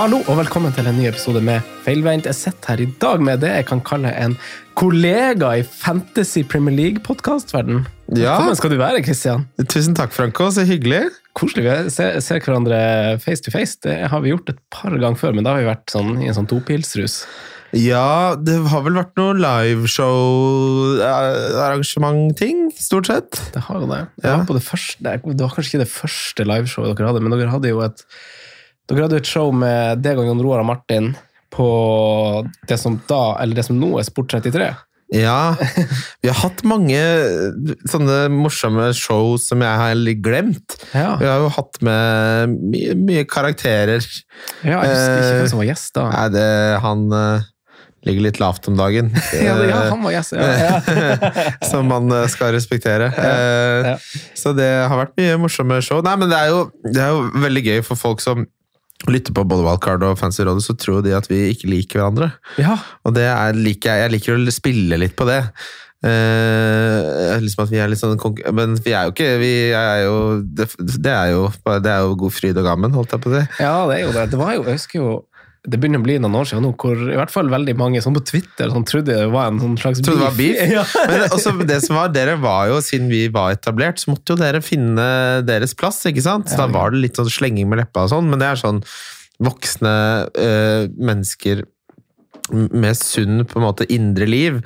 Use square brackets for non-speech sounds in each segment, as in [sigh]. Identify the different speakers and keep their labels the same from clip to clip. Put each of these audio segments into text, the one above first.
Speaker 1: Hallo og velkommen til en ny episode med Feilvendt. Jeg sitter her i dag med det jeg kan kalle en kollega i Fantasy Premier League-podkastverden.
Speaker 2: Ja.
Speaker 1: Velkommen skal du være, Christian.
Speaker 2: Tusen takk, Franco. Så hyggelig.
Speaker 1: Koselig. Vi ser, ser hverandre face to face. Det har vi gjort et par ganger før, men da har vi vært sånn, i en sånn topilsrus.
Speaker 2: Ja, det har vel vært noe liveshow-arrangement-ting, stort sett.
Speaker 1: Det har jo det. Det,
Speaker 2: Ja.
Speaker 1: var på det, første, det var kanskje ikke det første liveshowet dere hadde, men dere hadde jo et, dere hadde et show med deg og Jon Roar og Martin på det som da, eller det som nå er Sport 33.
Speaker 2: Ja, vi har hatt mange sånne morsomme show som jeg har litt glemt.
Speaker 1: Ja,
Speaker 2: Vi har jo hatt med mye, mye karakterer.
Speaker 1: ja jeg husker ikke
Speaker 2: Eh,
Speaker 1: hvem som var gjest da.
Speaker 2: Nei, det, han eh, ligger litt lavt om dagen. [laughs]
Speaker 1: Ja, det, ja, han var gjest. Ja, ja. [laughs]
Speaker 2: som man eh, skal respektere. Ja,
Speaker 1: ja.
Speaker 2: Så det har vært mye morsomme show. Nei, men det er jo, det er jo veldig gøy for folk som lytter på både Wildcard og Fancy Rådet, så tror de at vi ikke liker hverandre.
Speaker 1: ja.
Speaker 2: Og det er, liker jeg. Jeg liker å spille litt på det. Eh, liksom at vi er litt sånn Men vi er jo ikke vi er jo, det, det, er jo, det er jo god fryd og gammen, holdt jeg på å si.
Speaker 1: Ja, det er jo det. Det var jo, jeg husker jo det begynner å bli noen år siden nå, hvor i hvert fall veldig mange sånn på Twitter sånn, trodde det var en sånn slags
Speaker 2: beef. det var beef. [laughs]
Speaker 1: Ja.
Speaker 2: Men også det som var, dere var jo, siden vi var etablert, så måtte jo dere finne deres plass, ikke sant? Så
Speaker 1: Ja,
Speaker 2: da var det litt sånn slenging med leppa og sånn, men det er sånn voksne øh, mennesker med sunn på en måte indre liv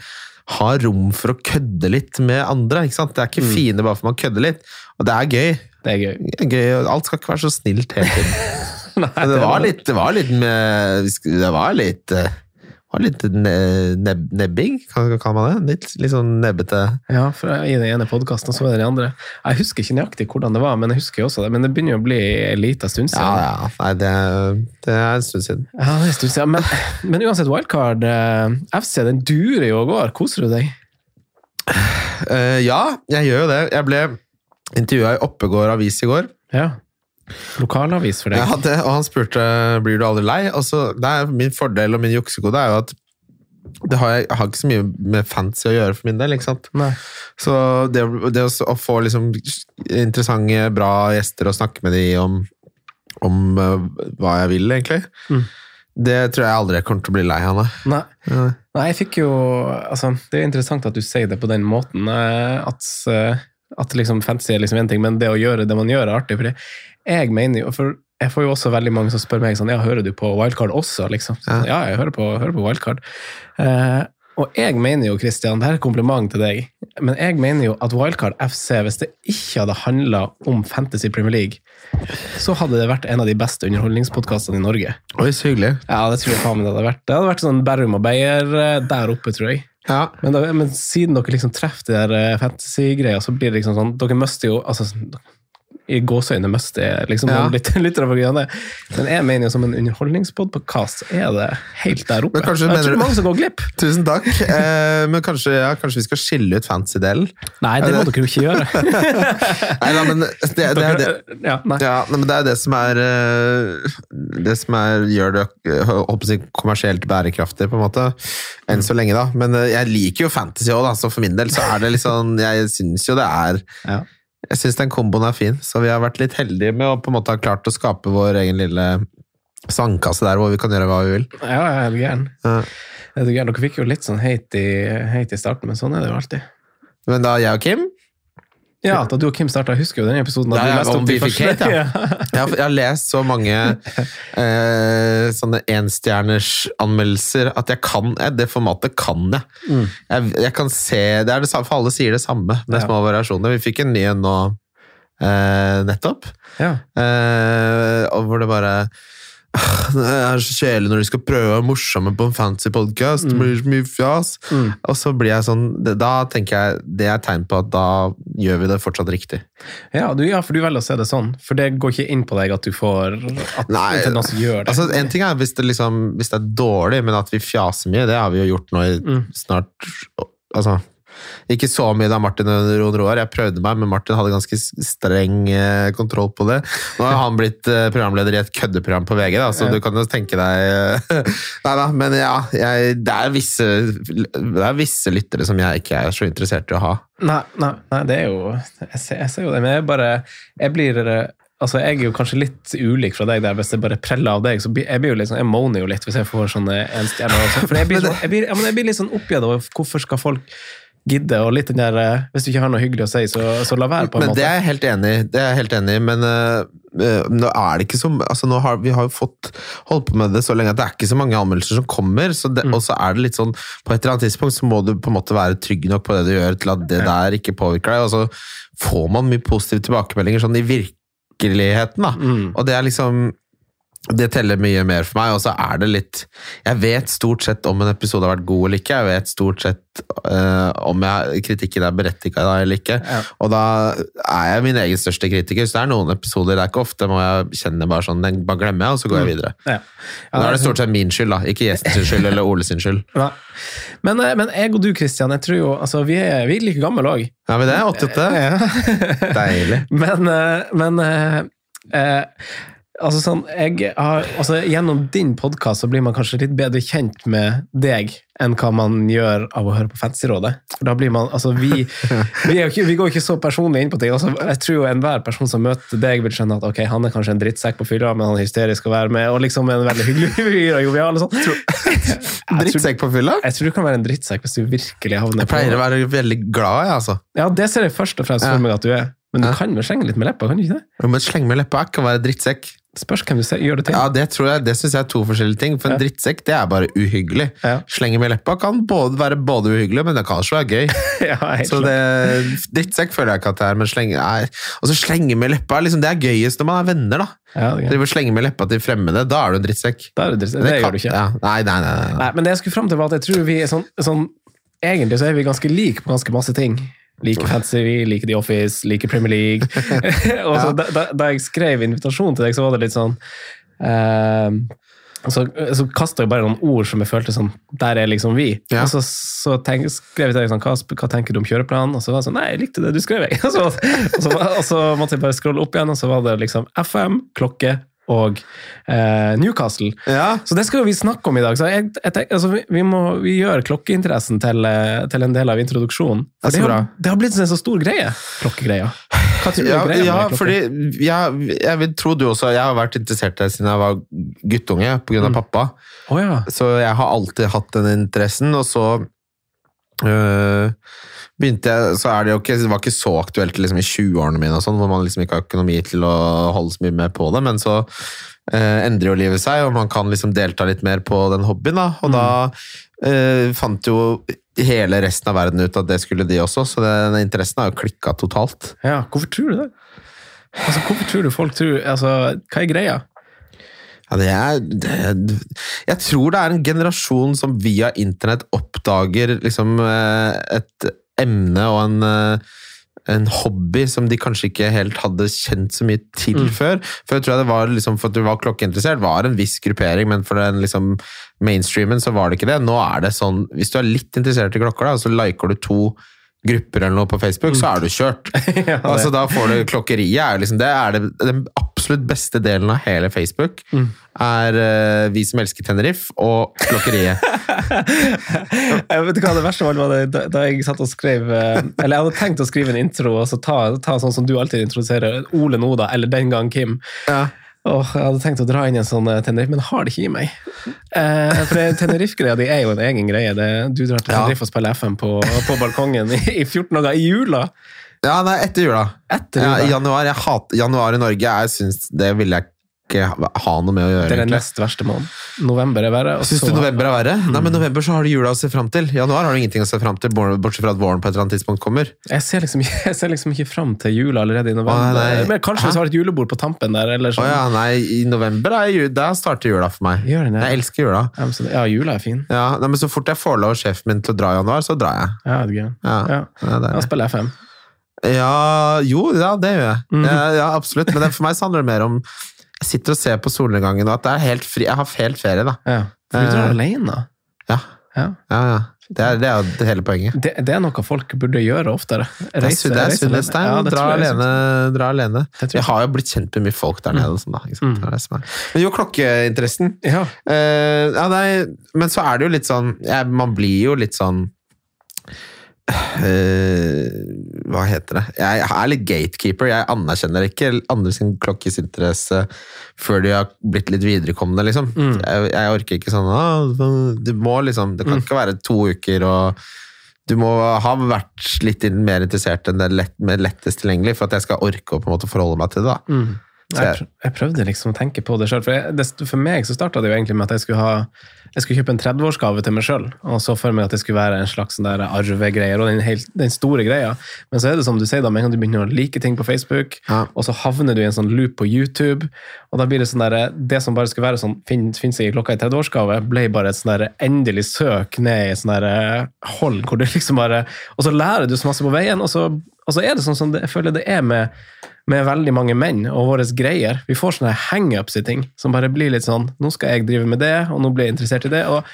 Speaker 2: har rom for å kødde litt med andre, ikke sant? Det er ikke
Speaker 1: Mm.
Speaker 2: fine bare for man kødder litt, og det er gøy.
Speaker 1: Det er gøy.
Speaker 2: Det er gøy, Alt skal ikke være så snilt hele tiden. [laughs] [laughs]
Speaker 1: Nei,
Speaker 2: det var litt, det var litt med Det var litt eh, var litt neb, nebbing, kan kan man det? Litt, litt sånn nebbete
Speaker 1: Ja, for I den ene podkasten og så i den andre. Jeg husker ikke nøyaktig hvordan det var, men jeg husker jo også det. Men det begynner jo å bli en liten stund
Speaker 2: Ja,
Speaker 1: siden.
Speaker 2: ja. Nei, det, det er en stund siden.
Speaker 1: Ja, det er en stund siden. Men, men uansett, Wildcard eh, FC den durer jo og går. Koser du deg?
Speaker 2: Uh, ja, jeg gjør jo det. Jeg ble intervjua i Oppegård avis i går.
Speaker 1: Ja. Lokalavis for deg.
Speaker 2: Ja, det, og han spurte blir du aldri lei. Og så, det er Min fordel og min juksekode er jo at det har jeg, jeg har ikke så mye med fancy å gjøre for min del. ikke sant?
Speaker 1: Nei.
Speaker 2: Så det, det å, få liksom interessante, bra gjester og snakke med de om, om eh, hva jeg vil, egentlig,
Speaker 1: Mm.
Speaker 2: det tror jeg aldri jeg kommer til å bli lei av. nei.
Speaker 1: Nei.
Speaker 2: Ja.
Speaker 1: Nei, jeg fikk jo altså, Det er interessant at du sier det på den måten. eh, At, eh, at liksom fantasy er liksom én ting, men det å gjøre det man gjør, er artig. For jeg mener jo For jeg får jo også veldig mange som spør meg sånn Ja, hører du på Wildcard også? liksom? Så,
Speaker 2: Ja.
Speaker 1: jeg hører på, hører på Wildcard. Eh, og jeg mener jo, Christian, det her er kompliment til deg, men jeg mener jo at Wildcard FC, hvis det ikke hadde handla om Fantasy Premier League, så hadde det vært en av de beste underholdningspodkastene i Norge.
Speaker 2: Oi, så hyggelig.
Speaker 1: Ja, det tror jeg faen meg det hadde vært. Det hadde vært sånn Berrum og Beyer eh, der oppe, tror jeg.
Speaker 2: Ja.
Speaker 1: Men, da, men siden dere liksom treffer de der eh, fantasy-greia, så blir det liksom sånn Dere mister jo altså, I gåseøyne mister liksom
Speaker 2: Ja.
Speaker 1: litt, [laughs] litt av det. Men jeg mener jo som en underholdningspodkast er det helt der oppe.
Speaker 2: Men
Speaker 1: jeg
Speaker 2: mener
Speaker 1: tror mange som går glipp. [laughs]
Speaker 2: Tusen takk. Eh, men kanskje, ja, kanskje vi skal skille ut fancy-delen?
Speaker 1: Nei, det må dere jo ikke gjøre. [laughs]
Speaker 2: Nei da, men det, det, det, er det.
Speaker 1: Ja, nei.
Speaker 2: Ja, men det er det som er eh, Det som er, gjør det jeg på kommersielt bærekraftig, på en måte. Enn så lenge, da. Men eh, jeg liker jo fantasy òg, så for min del så er det litt sånn Jeg syns jo det er
Speaker 1: Ja.
Speaker 2: Jeg syns den komboen er fin, så vi har vært litt heldige med å på en måte ha klart å skape vår egen lille sandkasse der hvor vi kan gjøre hva vi vil.
Speaker 1: Ja, jeg er helt gæren.
Speaker 2: Ja.
Speaker 1: Er? Dere fikk jo litt sånn hate i, hate i starten, men sånn er det jo alltid.
Speaker 2: Men da jeg og Kim
Speaker 1: Ja, da du og Kim starta, husker jo den episoden da
Speaker 2: Ja,
Speaker 1: du
Speaker 2: ja,
Speaker 1: leste
Speaker 2: om
Speaker 1: opp de første.
Speaker 2: hate, [laughs] Jeg har, jeg har lest så mange eh, sånne enstjerners anmeldelser at jeg kan jeg, Det formatet kan jeg.
Speaker 1: Mm.
Speaker 2: jeg. Jeg kan se Det er det samme, for alle sier det samme, med
Speaker 1: Ja.
Speaker 2: små variasjoner. Vi fikk en ny en nå eh, nettopp,
Speaker 1: Ja.
Speaker 2: eh, hvor det bare det er så kjedelig når de skal prøve å være morsomme på en fancy podkast. Det blir så mye fjas.
Speaker 1: Mm.
Speaker 2: Og så blir jeg sånn Da tenker jeg det er tegn på at da gjør vi det fortsatt riktig.
Speaker 1: Ja, du, ja, for du velger å se det sånn. For det går ikke inn på deg at du får At
Speaker 2: Nei,
Speaker 1: gjør det.
Speaker 2: Altså, en ting er hvis det, liksom, hvis det er dårlig, men at vi fjaser mye, det har vi jo gjort nå i
Speaker 1: Mm.
Speaker 2: snart altså, Ikke så mye da Martin Ron Roar. Jeg prøvde meg, men Martin hadde ganske streng eh, kontroll på det. Nå har han blitt eh, programleder i et køddeprogram på VG, da, så
Speaker 1: Ja.
Speaker 2: du kan jo tenke deg [laughs] Nei da, men ja. Jeg, det, er visse, det er visse lyttere som jeg ikke er så interessert i å ha.
Speaker 1: Nei, nei, nei, det er jo Jeg ser, jeg ser jo det, men jeg bare Jeg blir altså jeg er jo kanskje litt ulik fra deg der, hvis det bare preller av deg. så Jeg blir jo litt sånn, jeg moaner jo litt hvis jeg får sånne sånn, For jeg blir, [laughs] sånn, jeg, blir, men jeg blir litt sånn oppgitt over hvorfor skal folk gidde, og litt den der eh, Hvis du ikke har noe hyggelig å si, så, så la være, på en
Speaker 2: Men
Speaker 1: måte.
Speaker 2: det er jeg helt enig i. Det er jeg helt enig i, men øh, nå er det ikke så altså nå har, Vi har jo fått holdt på med det så lenge at det er ikke så mange anmeldelser som kommer. Så det, Og så er det litt sånn På et eller annet tidspunkt så må du på en måte være trygg nok på det du gjør, til at det der ikke påvirker deg. Og så får man mye positive tilbakemeldinger sånn i virkeligheten, da.
Speaker 1: Mm.
Speaker 2: Og det er liksom det teller mye mer for meg, og så er det litt Jeg vet stort sett om en episode har vært god eller ikke, jeg vet stort sett uh, om jeg, kritikken er berettiga eller ikke.
Speaker 1: Ja.
Speaker 2: Og da er jeg min egen største kritiker, så det er noen episoder det er ikke ofte må jeg kjenne bare sånn, den bare glemmer jeg, og så går jeg videre.
Speaker 1: Ja.
Speaker 2: Ja, da er det stort sett min skyld, da, ikke gjestens [laughs] skyld eller Ole sin skyld.
Speaker 1: Ja. Men, eh, men jeg og du, Kristian, jeg tror jo, altså, vi, er, vi er like gamle òg.
Speaker 2: Ja, vi det? 88?
Speaker 1: Ja.
Speaker 2: Deilig. [laughs]
Speaker 1: Men, eh, men uh, eh, altså sånn, jeg har, altså, Gjennom din podkast så blir man kanskje litt bedre kjent med deg enn hva man gjør av å høre på Fancyrådet. For da blir man, altså Vi, [laughs] vi, ikke, vi går ikke så personlig inn på ting. Altså, jeg tror jo enhver person som møter deg, vil skjønne at ok, han er kanskje en drittsekk på fylla, men han er hysterisk å være med, og liksom en veldig hyggelig [laughs] fyr og jovial. og sånt. [laughs]
Speaker 2: Drittsekk på fylla?
Speaker 1: Jeg tror du kan være en drittsekk hvis du virkelig havner
Speaker 2: Jeg pleier å være veldig glad, jeg, altså.
Speaker 1: Ja, det ser jeg først og fremst for meg at du er. Men du
Speaker 2: Ja.
Speaker 1: kan vel slenge litt med leppa, kan du ikke det?
Speaker 2: Jo, Men slenge med leppa ikke å være drittsekk.
Speaker 1: Spørs hvem du ser, gjør det til.
Speaker 2: Ja, Det tror jeg, det syns jeg er to forskjellige ting. For en
Speaker 1: Ja.
Speaker 2: drittsekk det er bare uhyggelig.
Speaker 1: Ja.
Speaker 2: Slenge med leppa kan både være både uhyggelig, men det kan også være gøy. [laughs]
Speaker 1: Ja,
Speaker 2: Så det, Drittsekk føler jeg ikke at det er, men slenge, nei. Og så slenge med leppa, liksom, det er gøyest når man er venner, da.
Speaker 1: Ja, det er.
Speaker 2: Driver og slenger med leppa til fremmede, da er du en drittsekk.
Speaker 1: Da er det, drittsekk,
Speaker 2: Det,
Speaker 1: det
Speaker 2: kan-
Speaker 1: gjør du ikke.
Speaker 2: Nei, nei, nei. Nei,
Speaker 1: men det jeg skulle fram til var at jeg tror vi er sånn, sånn Egentlig så er vi ganske like på ganske masse ting. Like fantasy, liker The Office, liker Premier League. [laughs] og så da, da, da jeg skrev invitasjon til deg, så var det litt sånn uh, så, så kasta jeg bare noen ord som jeg følte sånn Der er liksom vi.
Speaker 2: Ja.
Speaker 1: Og så, så tenk, skrev jeg til deg sånn hva, hva tenker du om kjøreplanen? Og så var det sånn Nei, jeg likte det du skrev, jeg. [laughs] Og så, og så, og så måtte jeg bare scrolle opp igjen, og så var det liksom FM, klokke og eh, Newcastle.
Speaker 2: Ja,
Speaker 1: Så det skal jo vi snakke om i dag. Så jeg, jeg tenker, altså, vi, vi må vi gjør klokkeinteressen til, eh, til en del av introduksjonen.
Speaker 2: Det
Speaker 1: det, har, det har blitt en så stor greie, klokkegreia. Hva tror du
Speaker 2: ja,
Speaker 1: er greia
Speaker 2: ja
Speaker 1: med
Speaker 2: fordi ja, jeg vil tro du også Jeg har vært interessert i det siden jeg var guttunge pga. av
Speaker 1: Mm.
Speaker 2: pappa.
Speaker 1: Oh, ja.
Speaker 2: Så jeg har alltid hatt den interessen, og så begynte jeg Så er det jo ikke Det var ikke så aktuelt liksom, i 20-årene mine, og sånn, hvor man liksom ikke har økonomi til å holde så mye med på det, men så øh, endrer jo livet seg, og man kan liksom delta litt mer på den hobbyen, da. Og da øh, fant jo hele resten av verden ut at det skulle de også, så den interessen har jo klikka totalt.
Speaker 1: ja. Hvorfor tror du det? Altså, hvorfor tror du folk tror altså, Hva er greia?
Speaker 2: Ja, det er, det, jeg tror det er en generasjon som via internett oppdager liksom eh, et emne og en, eh, en hobby som de kanskje ikke helt hadde kjent så mye til
Speaker 1: Mm.
Speaker 2: før. Tror jeg det var liksom, for at du var klokkeinteressert, var en viss gruppering, men for den liksom mainstreamen så var det ikke det. Nå er det sånn, hvis du er litt interessert i klokker, da, så liker du to grupper eller noe på Facebook, så er du kjørt. [laughs]
Speaker 1: Ja,
Speaker 2: altså Da får du klokkeriet. Er liksom, det er det, den absolutt beste delen av hele Facebook.
Speaker 1: Mm.
Speaker 2: Er uh, Vi som elsker Tenerife og klokkeriet. [laughs]
Speaker 1: jeg vet ikke hva det verste var, var det, da, jeg satt og skrev eh, Eller jeg hadde tenkt å skrive en intro og så ta, ta sånn som du alltid introduserer, Ole Noda, eller den gang Kim.
Speaker 2: ja.
Speaker 1: Åh, jeg hadde tenkt å dra inn en sånn eh, Tenerife, men har det ikke i meg. Eh, for Tenerife-greia di er jo en egen greie. Det, du drar til
Speaker 2: Ja.
Speaker 1: Og spiller FM på, på balkongen i, i 14 dager i jula.
Speaker 2: Ja, nei, etter jula.
Speaker 1: Etter
Speaker 2: Ja, januar jeg hat, januar i Norge jeg syns det ville jeg ikke ha noe med å gjøre.
Speaker 1: det er den nest verste måneden. November er verre.
Speaker 2: Syns du november er verre? Nei, men november så har du jula å se fram til. Januar har du ingenting å se fram til, bortsett fra at våren på et eller annet tidspunkt kommer.
Speaker 1: Jeg ser, liksom, jeg ser liksom ikke fram til jula allerede i november.
Speaker 2: Å.
Speaker 1: Men kanskje hvis du har et julebord på tampen der, eller
Speaker 2: Å
Speaker 1: sånn.
Speaker 2: ja, nei, i november er der starter jula for meg.
Speaker 1: Gjør den ja.
Speaker 2: Jeg elsker jula.
Speaker 1: Ja, så- Ja, jula er fin.
Speaker 2: Ja, nei, men Så fort jeg får lov av sjefen min til å dra i januar, så drar jeg.
Speaker 1: Ja, det er gøy.
Speaker 2: Ja,
Speaker 1: Ja.
Speaker 2: det.
Speaker 1: spiller FM.
Speaker 2: Ja jo, ja, det gjør jeg.
Speaker 1: Mm.
Speaker 2: Ja, ja, absolutt. Men for meg så handler det mer om Jeg sitter og ser på solnedgangen, og at det er helt fri. Jeg har helt ferie, da.
Speaker 1: Ja. For du drar
Speaker 2: Eh.
Speaker 1: alene.
Speaker 2: da?
Speaker 1: Ja.
Speaker 2: ja, ja. Det er, det er jo hele poenget.
Speaker 1: Det, det er noe folk burde gjøre oftere.
Speaker 2: Det er, su- det er sunnhetstegn.
Speaker 1: Ja,
Speaker 2: dra,
Speaker 1: jeg er
Speaker 2: alene, dra alene.
Speaker 1: Jeg.
Speaker 2: Jeg har jo blitt kjent med mye folk der nede. og Sånn, da.
Speaker 1: Mm.
Speaker 2: Men jo, klokkeinteressen.
Speaker 1: Ja.
Speaker 2: Uh, ja, nei, men så er det jo litt sånn ja, Man blir jo litt sånn eh, Hva heter det? Jeg er litt gatekeeper. Jeg anerkjenner ikke andre sin klokkes interesse før de har blitt litt viderekomne, liksom.
Speaker 1: Mm.
Speaker 2: Jeg, jeg orker ikke sånn ah, Du må liksom Det kan ikke være to uker og du må ha vært litt mer interessert enn det lett, lettest tilgjengelig for at jeg skal orke å på en måte forholde meg til det. da.
Speaker 1: Mm. Jeg,
Speaker 2: jeg-
Speaker 1: prøvde liksom å tenke på det sjøl. For, jeg- det- for meg så starta det jo egentlig med at jeg skulle, ha, jeg skulle kjøpe en 30-årsgave til meg sjøl. Og så for meg at det skulle være en slags sånn der arvegreier og den, helt, den store greia. Men så er det som du sier, da, med en gang du begynner å like ting på Facebook,
Speaker 2: Ja.
Speaker 1: og så havner du i en sånn loop på YouTube, og da blir det sånn der, det som bare skulle være sånn finn, finn seg i klokka i 30-årsgave, ble bare et sånn der endelig søk ned i sånn der eh, hold, hvor du liksom bare Og så lærer du så masse på veien, og så, og så er det sånn som det, jeg føler det er med med veldig mange menn og våre greier. Vi får sånne hangups i ting som bare blir litt sånn Nå skal jeg drive med det, og nå blir jeg interessert i det. og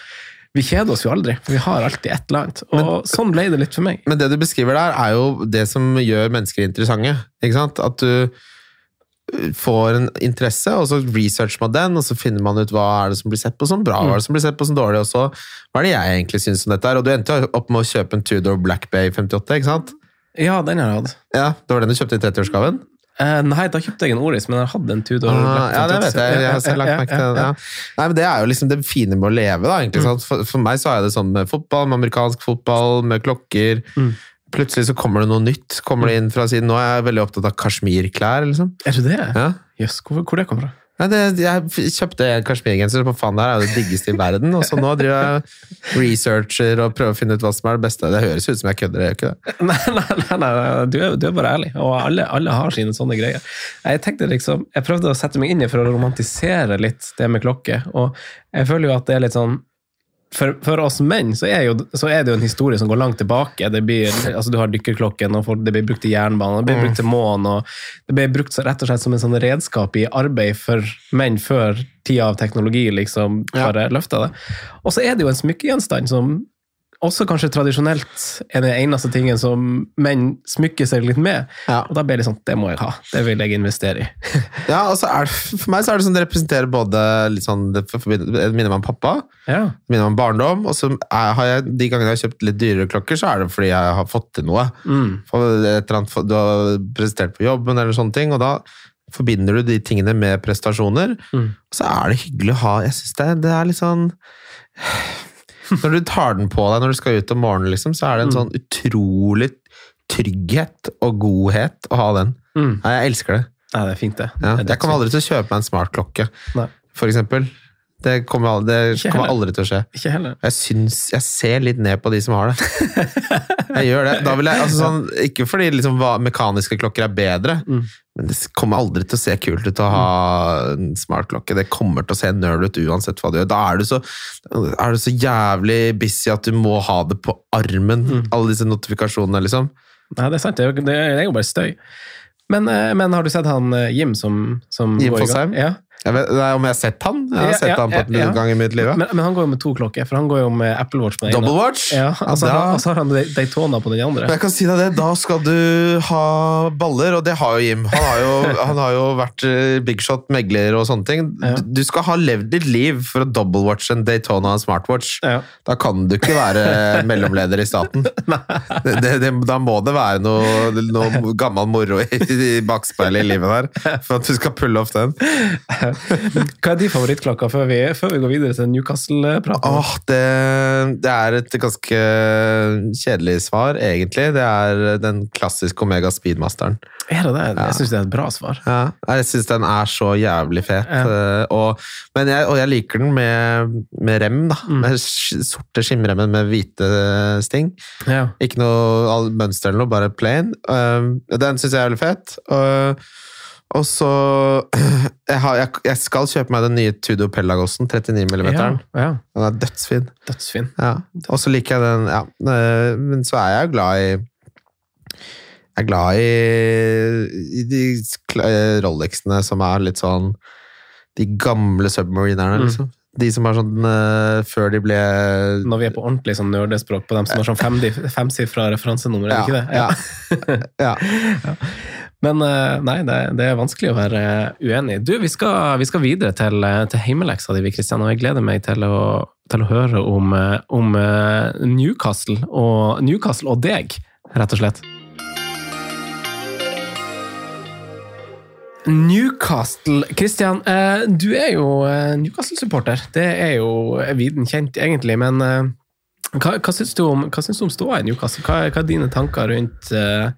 Speaker 1: vi kjeder oss jo aldri, for vi har alltid et eller annet. Og sånn ble det litt for meg.
Speaker 2: Men det du beskriver der, er jo det som gjør mennesker interessante. Ikke sant? At du uh, får en interesse, og så researcher man den, og så finner man ut hva er det som blir sett på som bra, hva er det som blir sett på som dårlig, og så hva er det jeg egentlig syns om dette her? Og du endte opp med å kjøpe en Tudor Black Bay 58, ikke sant?
Speaker 1: Ja, den har jeg hatt.
Speaker 2: Ja, det var den du kjøpte i 30-årsgaven?
Speaker 1: Eh, nei, da kjøpte jeg en Oris, men jeg hadde en Tudor.
Speaker 2: Ah, ja, det vet jeg. Jeg har selv lagt merke til det.
Speaker 1: ja.
Speaker 2: Nei, men Det er jo liksom det fine med å leve. da, egentlig. sant? For, for meg så er det sånn med fotball, med amerikansk fotball, med klokker.
Speaker 1: Mm.
Speaker 2: Plutselig så kommer det noe nytt. kommer det inn fra siden. Nå er jeg veldig opptatt av kasjmirklær. liksom.
Speaker 1: Er du det?
Speaker 2: Ja.
Speaker 1: Jøss, hvor, hvor det kommer fra?
Speaker 2: Ja, det, jeg kjøpte en kasjmirgenser, på faen det er jo det diggeste i verden. Og så nå driver jeg researcher og prøver å finne ut hva som er det beste. Det høres ut som jeg kødder, jeg gjør ikke det?
Speaker 1: Nei, nei, nei, nei. Du, er, du er bare ærlig, og alle, alle har sine sånne greier. Jeg tenkte liksom, jeg prøvde å sette meg inn i for å romantisere litt det med klokke, og jeg føler jo at det er litt sånn for, for oss menn så er, jo, så er det jo en historie som går langt tilbake. Det blir, altså Du har dykkerklokken, og det blir brukt i jernbanen, det blir brukt til månen. og Det blir brukt rett og slett som en sånn redskap i arbeid for menn før tida av teknologi liksom
Speaker 2: Ja.
Speaker 1: bare løfta det. Og så er det jo en smykkegjenstand som også kanskje tradisjonelt er den eneste tingen som menn smykker seg litt med.
Speaker 2: Ja.
Speaker 1: Og da blir det sånn, det må jeg ha. Det vil jeg investere i. [laughs]
Speaker 2: Ja, altså det, For meg så er det sånn det representerer både litt sånn, det det minner meg om pappa,
Speaker 1: Ja.
Speaker 2: det minner meg om barndom. Og så har jeg, de gangene jeg har kjøpt litt dyrere klokker, så er det fordi jeg har fått til noe.
Speaker 1: Mm.
Speaker 2: Annet, du har presentert på jobben eller sånne ting, og da forbinder du de tingene med prestasjoner.
Speaker 1: Mm.
Speaker 2: Og så er det hyggelig å ha Jeg synes det, det er litt sånn Når du tar den på deg når du skal ut om morgenen, liksom, så er det en
Speaker 1: Mm.
Speaker 2: sånn utrolig trygghet og godhet å ha den.
Speaker 1: Mm.
Speaker 2: Nei, jeg elsker det.
Speaker 1: Nei, det er fint, det.
Speaker 2: Ja.
Speaker 1: det
Speaker 2: Jeg kommer aldri til å kjøpe meg en smartklokke, for eksempel. Det kommer, det kommer aldri til å skje.
Speaker 1: Ikke heller.
Speaker 2: Jeg syns Jeg ser litt ned på de som har det. [laughs] Jeg gjør det. Jeg, altså sånn, ikke fordi liksom, mekaniske klokker er bedre,
Speaker 1: Mm.
Speaker 2: men det kommer aldri til å se kult ut å ha en smartklokke. Det kommer til å se nerd ut uansett hva du gjør. Da er du så, er du så jævlig busy at du må ha det på armen,
Speaker 1: Mm.
Speaker 2: alle disse notifikasjonene, liksom.
Speaker 1: Nei, det er sant. Det er, jo- det er jo bare støy. Men, eh, men har du sett han eh, Jim som, som
Speaker 2: Jim
Speaker 1: går i gang? Ja.
Speaker 2: Jeg vet, nei, om jeg har sett han? Jeg har
Speaker 1: Ja,
Speaker 2: sett
Speaker 1: ja,
Speaker 2: han på et
Speaker 1: ja.
Speaker 2: gang i mitt liv.
Speaker 1: Men, men han går jo med to klokker, for han går jo med Apple Watch på den
Speaker 2: Double
Speaker 1: ene.
Speaker 2: watch?
Speaker 1: Ja, og så
Speaker 2: da-
Speaker 1: har- han Daytona på den andre.
Speaker 2: Men jeg kan si deg det, da skal du ha baller, og det har jo Jim. Han har jo, han har jo vært big bigshot, megler og sånne ting. Du- skal ha levd ditt liv for å double watch en Daytona og en smartwatch. Da kan du ikke være [laughs] mellomleder i staten. Det, det, det, da må det være noe, noe gammel moro i, i bakspeilet i livet der, for at du skal pulle off den.
Speaker 1: Hva er de favorittklokker før vi, før vi går videre til Newcastle-praten?
Speaker 2: Oh, det, det er et ganske kjedelig svar, egentlig. Det er den klassiske Omega Speedmasteren.
Speaker 1: Er det det?
Speaker 2: Ja.
Speaker 1: Jeg syns det er et bra svar.
Speaker 2: Ja, jeg syns den er så jævlig fet.
Speaker 1: Ja.
Speaker 2: eh, Og, men jeg, og jeg liker den med, med rem, da.
Speaker 1: Mm.
Speaker 2: Med sorte skimremmen med hvite sting.
Speaker 1: Ja.
Speaker 2: Ikke noe mønster eller noe, bare plain. Um, den syns jeg er veldig fet. Og, og så [clears throat] jeg, har, jeg, jeg skal kjøpe meg den nye Tudo Pelagosen, 39 mm.
Speaker 1: Ja, ja.
Speaker 2: Den er dødsfin.
Speaker 1: Dødsfin.
Speaker 2: Ja. Og så liker jeg den ja. eh, Men så er jeg glad i Jeg er glad i, i de eh, Rolexene som er litt sånn De gamle submarinerne,
Speaker 1: Mm.
Speaker 2: liksom. De som er sånn uh, før de ble
Speaker 1: Når vi er på ordentlig sånn nerdespråk på dem som har sånn femsifra fem referansenummer, er det ikke det?
Speaker 2: Ja. ja. [laughs]
Speaker 1: Men eh, nei, det, det er vanskelig å være uenig. Du, vi skal, vi skal videre til, eh, til heimeleksa di, Kristian, og jeg gleder meg til å, til å høre om, eh, om eh, Newcastle, og, Newcastle og deg, rett og slett. Newcastle Christian, eh, du er jo eh, Newcastle-supporter. Det er jo viden kjent, egentlig. Men eh, hva, hva syns du om, hva om ståa i Newcastle? Hva, hva er dine tanker rundt eh,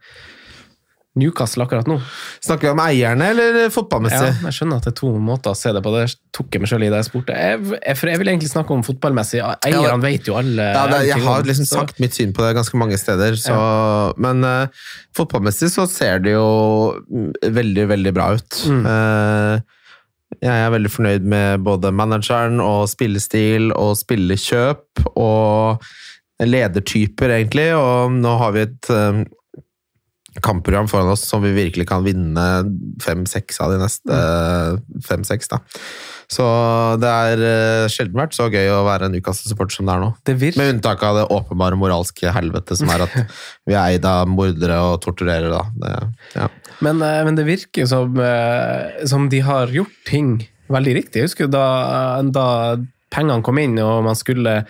Speaker 1: Newcastle akkurat nå?
Speaker 2: Snakker vi om eierne eller fotballmessig?
Speaker 1: Ja, jeg skjønner at det er to måter å se det på. Det tok jeg meg selv i da jeg spurte. Jeg, jeg, for jeg vil egentlig snakke om fotballmessig. Eierne
Speaker 2: Ja,
Speaker 1: vet jo alle
Speaker 2: Ja, det, jeg har liksom
Speaker 1: så-
Speaker 2: sagt mitt syn på det ganske mange steder, så, men uh, fotballmessig så ser det jo veldig, veldig bra ut.
Speaker 1: Mm.
Speaker 2: Uh, jeg er veldig fornøyd med både manageren og spillestil og spillekjøp og ledertyper, egentlig, og nå har vi et eh, kampprogram foran oss som vi virkelig kan vinne fem-seks av de neste fem-seks. da. Så det er eh, sjelden vært så gøy å være en Newcastle-supporter som det er nå.
Speaker 1: Det
Speaker 2: Med unntak av det åpenbare moralske helvete som er at [laughs] vi er eid av mordere og torturerere, da. Det, ja.
Speaker 1: Men, eh, men det virker som, eh, som de har gjort ting veldig riktig. Jeg husker da, da pengene kom inn og man skulle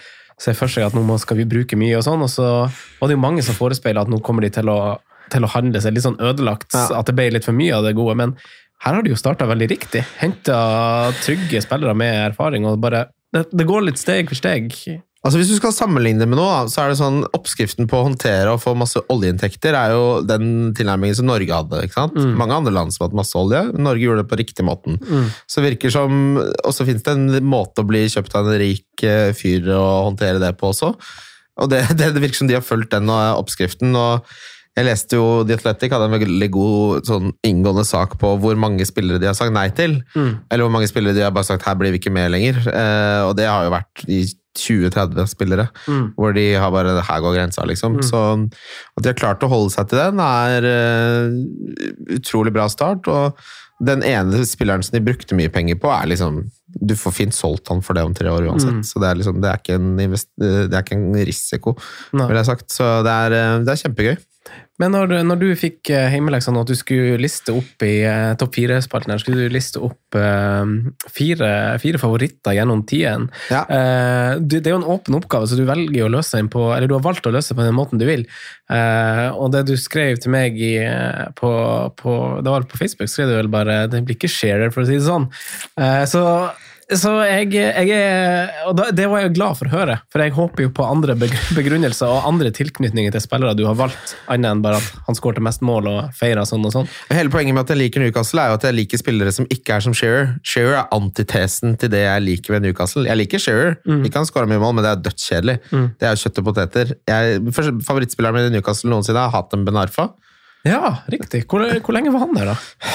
Speaker 1: se for seg at nå skal vi bruke mye og sånn, og så var det jo mange som forespeila at nå kommer de til å, til å handle seg litt sånn ødelagt,
Speaker 2: Ja.
Speaker 1: at det ble litt for mye av det gode. Men her har de jo starta veldig riktig. Henta trygge spillere med erfaring og bare det, det går litt steg for steg.
Speaker 2: Altså Hvis du skal sammenligne det med noe, så er det sånn oppskriften på å håndtere og få masse oljeinntekter er jo den tilnærmingen som Norge hadde. ikke sant?
Speaker 1: Mm.
Speaker 2: Mange andre land som hadde masse olje, Norge gjorde det på riktig måten. Så det virker som, Og så finnes det en måte å bli kjøpt av en rik eh, fyr og håndtere det på også. Og det, det, [laughs] det virker som de har fulgt den eh, oppskriften. og jeg leste jo The Athletic hadde en veldig god sånn inngående sak på hvor mange spillere de har sagt nei til.
Speaker 1: Mm.
Speaker 2: Eller hvor mange spillere de har bare sagt her blir vi ikke med lenger. Eh, og det har jo vært i 20-30 spillere,
Speaker 1: Mm.
Speaker 2: hvor de har bare her går grensa, liksom.
Speaker 1: Mm.
Speaker 2: Så at de har klart å holde seg til den, er uh, utrolig bra start. Og den ene spilleren som de brukte mye penger på, er liksom Du får fint solgt han for det om tre år uansett.
Speaker 1: Mm.
Speaker 2: Så det er, liksom, det, er ikke en invest, det er ikke en risiko,
Speaker 1: Nei.
Speaker 2: vil jeg sagt. Så det er, eh, det er kjempegøy.
Speaker 1: Men når, når du fikk eh, hjemmeleksene og at du skulle liste opp i uh, topp fire-spalten skulle du liste opp uh, fire, fire favoritter gjennom tiden.
Speaker 2: Ja.
Speaker 1: Eh, du, det er jo en åpen oppgave, så du velger å løse den på Eller du har valgt å løse den på den måten du vil. Eh, og det du skrev til meg i, eh, på, på Det var på Facebook, skrev du vel bare 'Det blir ikke sharer', for å si det sånn. Eh, så så jeg, jeg er Og det var jeg glad for å høre, for jeg håper jo på andre begrunnelser og andre tilknytninger til spillere du har valgt, annet enn bare at han skårte mest mål og feira sånn og sånn.
Speaker 2: Hele poenget med at jeg liker Newcastle, er jo at jeg liker spillere som ikke er som Shearer. Shearer er antitesen til det jeg liker ved Newcastle. Jeg liker Shearer, ikke han skårer mye mål, men det er dødskjedelig.
Speaker 1: Mm.
Speaker 2: Det er jo kjøtt og poteter. Jeg, favorittspilleren min i Newcastle noensinne er Hatem Ben Arfa.
Speaker 1: Ja, riktig. Hvor, hvor lenge var han der, da?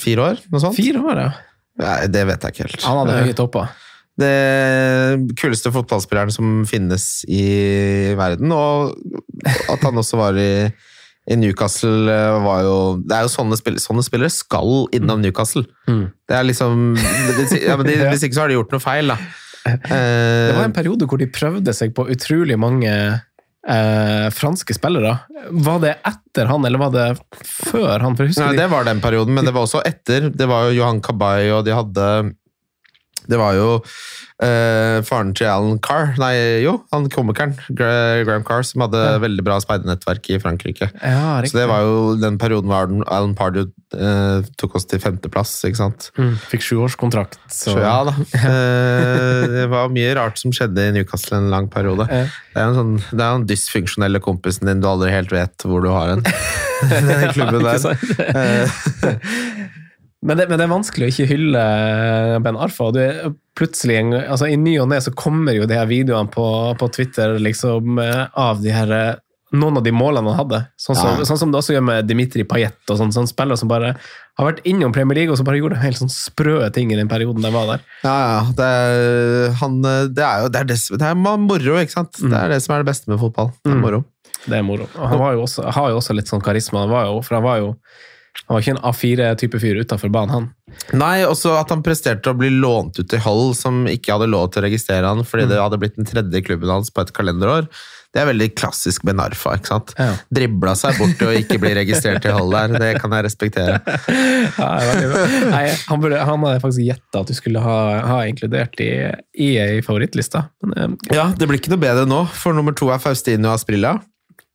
Speaker 2: Fire år, noe sånt?
Speaker 1: Fire år, ja.
Speaker 2: Nei, det vet jeg ikke helt.
Speaker 1: Han hadde høye topper.
Speaker 2: det kuleste fotballspilleren som finnes i verden, og at han også var i, i Newcastle, eh, var jo Det er jo sånne, spill, sånne spillere skal innom Newcastle.
Speaker 1: Mm.
Speaker 2: Det er liksom ja, men de, [laughs] Hvis ikke så har de gjort noe feil, da.
Speaker 1: Det var
Speaker 2: Eh,
Speaker 1: en periode hvor de prøvde seg på utrolig mange eh, franske spillere. Var det etter han, eller var det før han?
Speaker 2: Nei, det var den perioden, men det var også etter. Det var jo Johan Kabay, og de hadde Det var jo eh, faren til Alan Carr Nei, jo, han komikeren. Graham Carr, som hadde
Speaker 1: Ja.
Speaker 2: veldig bra speidernettverk i Frankrike.
Speaker 1: Ja.
Speaker 2: Så det var jo den perioden hvor Alan- Pardew eh, tok oss til femteplass, ikke sant.
Speaker 1: mm, Fikk sjuårskontrakt.
Speaker 2: Så ja da. [laughs] Eh, det var mye rart som skjedde i Newcastle en lang periode.
Speaker 1: Ja.
Speaker 2: Det er jo sånn, den dysfunksjonelle kompisen din du aldri helt vet hvor du har en. [laughs] [laughs] Den klubben der. Eh,
Speaker 1: Men det, men det er vanskelig å ikke hylle Ben Arfa. og Du er plutselig, altså I ny og ne så kommer jo de her videoene på, på Twitter liksom, eh, av de her, eh, noen av de målene han hadde. Sånn som,
Speaker 2: Ja.
Speaker 1: sånn som det også gjør med Dimitri Payet. og sånn, sånn spillere som bare har vært innom Premier League og så bare gjorde helt sånn sprø ting i den perioden de var der.
Speaker 2: Ja, ja. Det er, han, det er jo det er, det, det er moro, ikke sant? Det er det som er det beste med fotball. Det er
Speaker 1: Mm.
Speaker 2: moro.
Speaker 1: Det er moro. Og han var jo også, har jo også litt sånn karisma. Han var jo, for han var jo Han var ikke en A4-type fyr utafor banen, han.
Speaker 2: Nei, også at han presterte å bli lånt ut til Hull, som ikke hadde lov til å registrere han fordi det hadde blitt den tredje klubben hans på et kalenderår. Det er veldig klassisk med Narfa, ikke sant?
Speaker 1: Ja.
Speaker 2: Dribla seg bort og ikke bli registrert i Hull der. Det kan jeg respektere. [laughs]
Speaker 1: Ja, er. Nei, han, burde, han hadde faktisk gjetta at du skulle ha, ha inkludert i, i ei favorittlista. Men, eh,
Speaker 2: Ja, Det blir ikke noe bedre nå, for nummer to er Faustino Asprilla.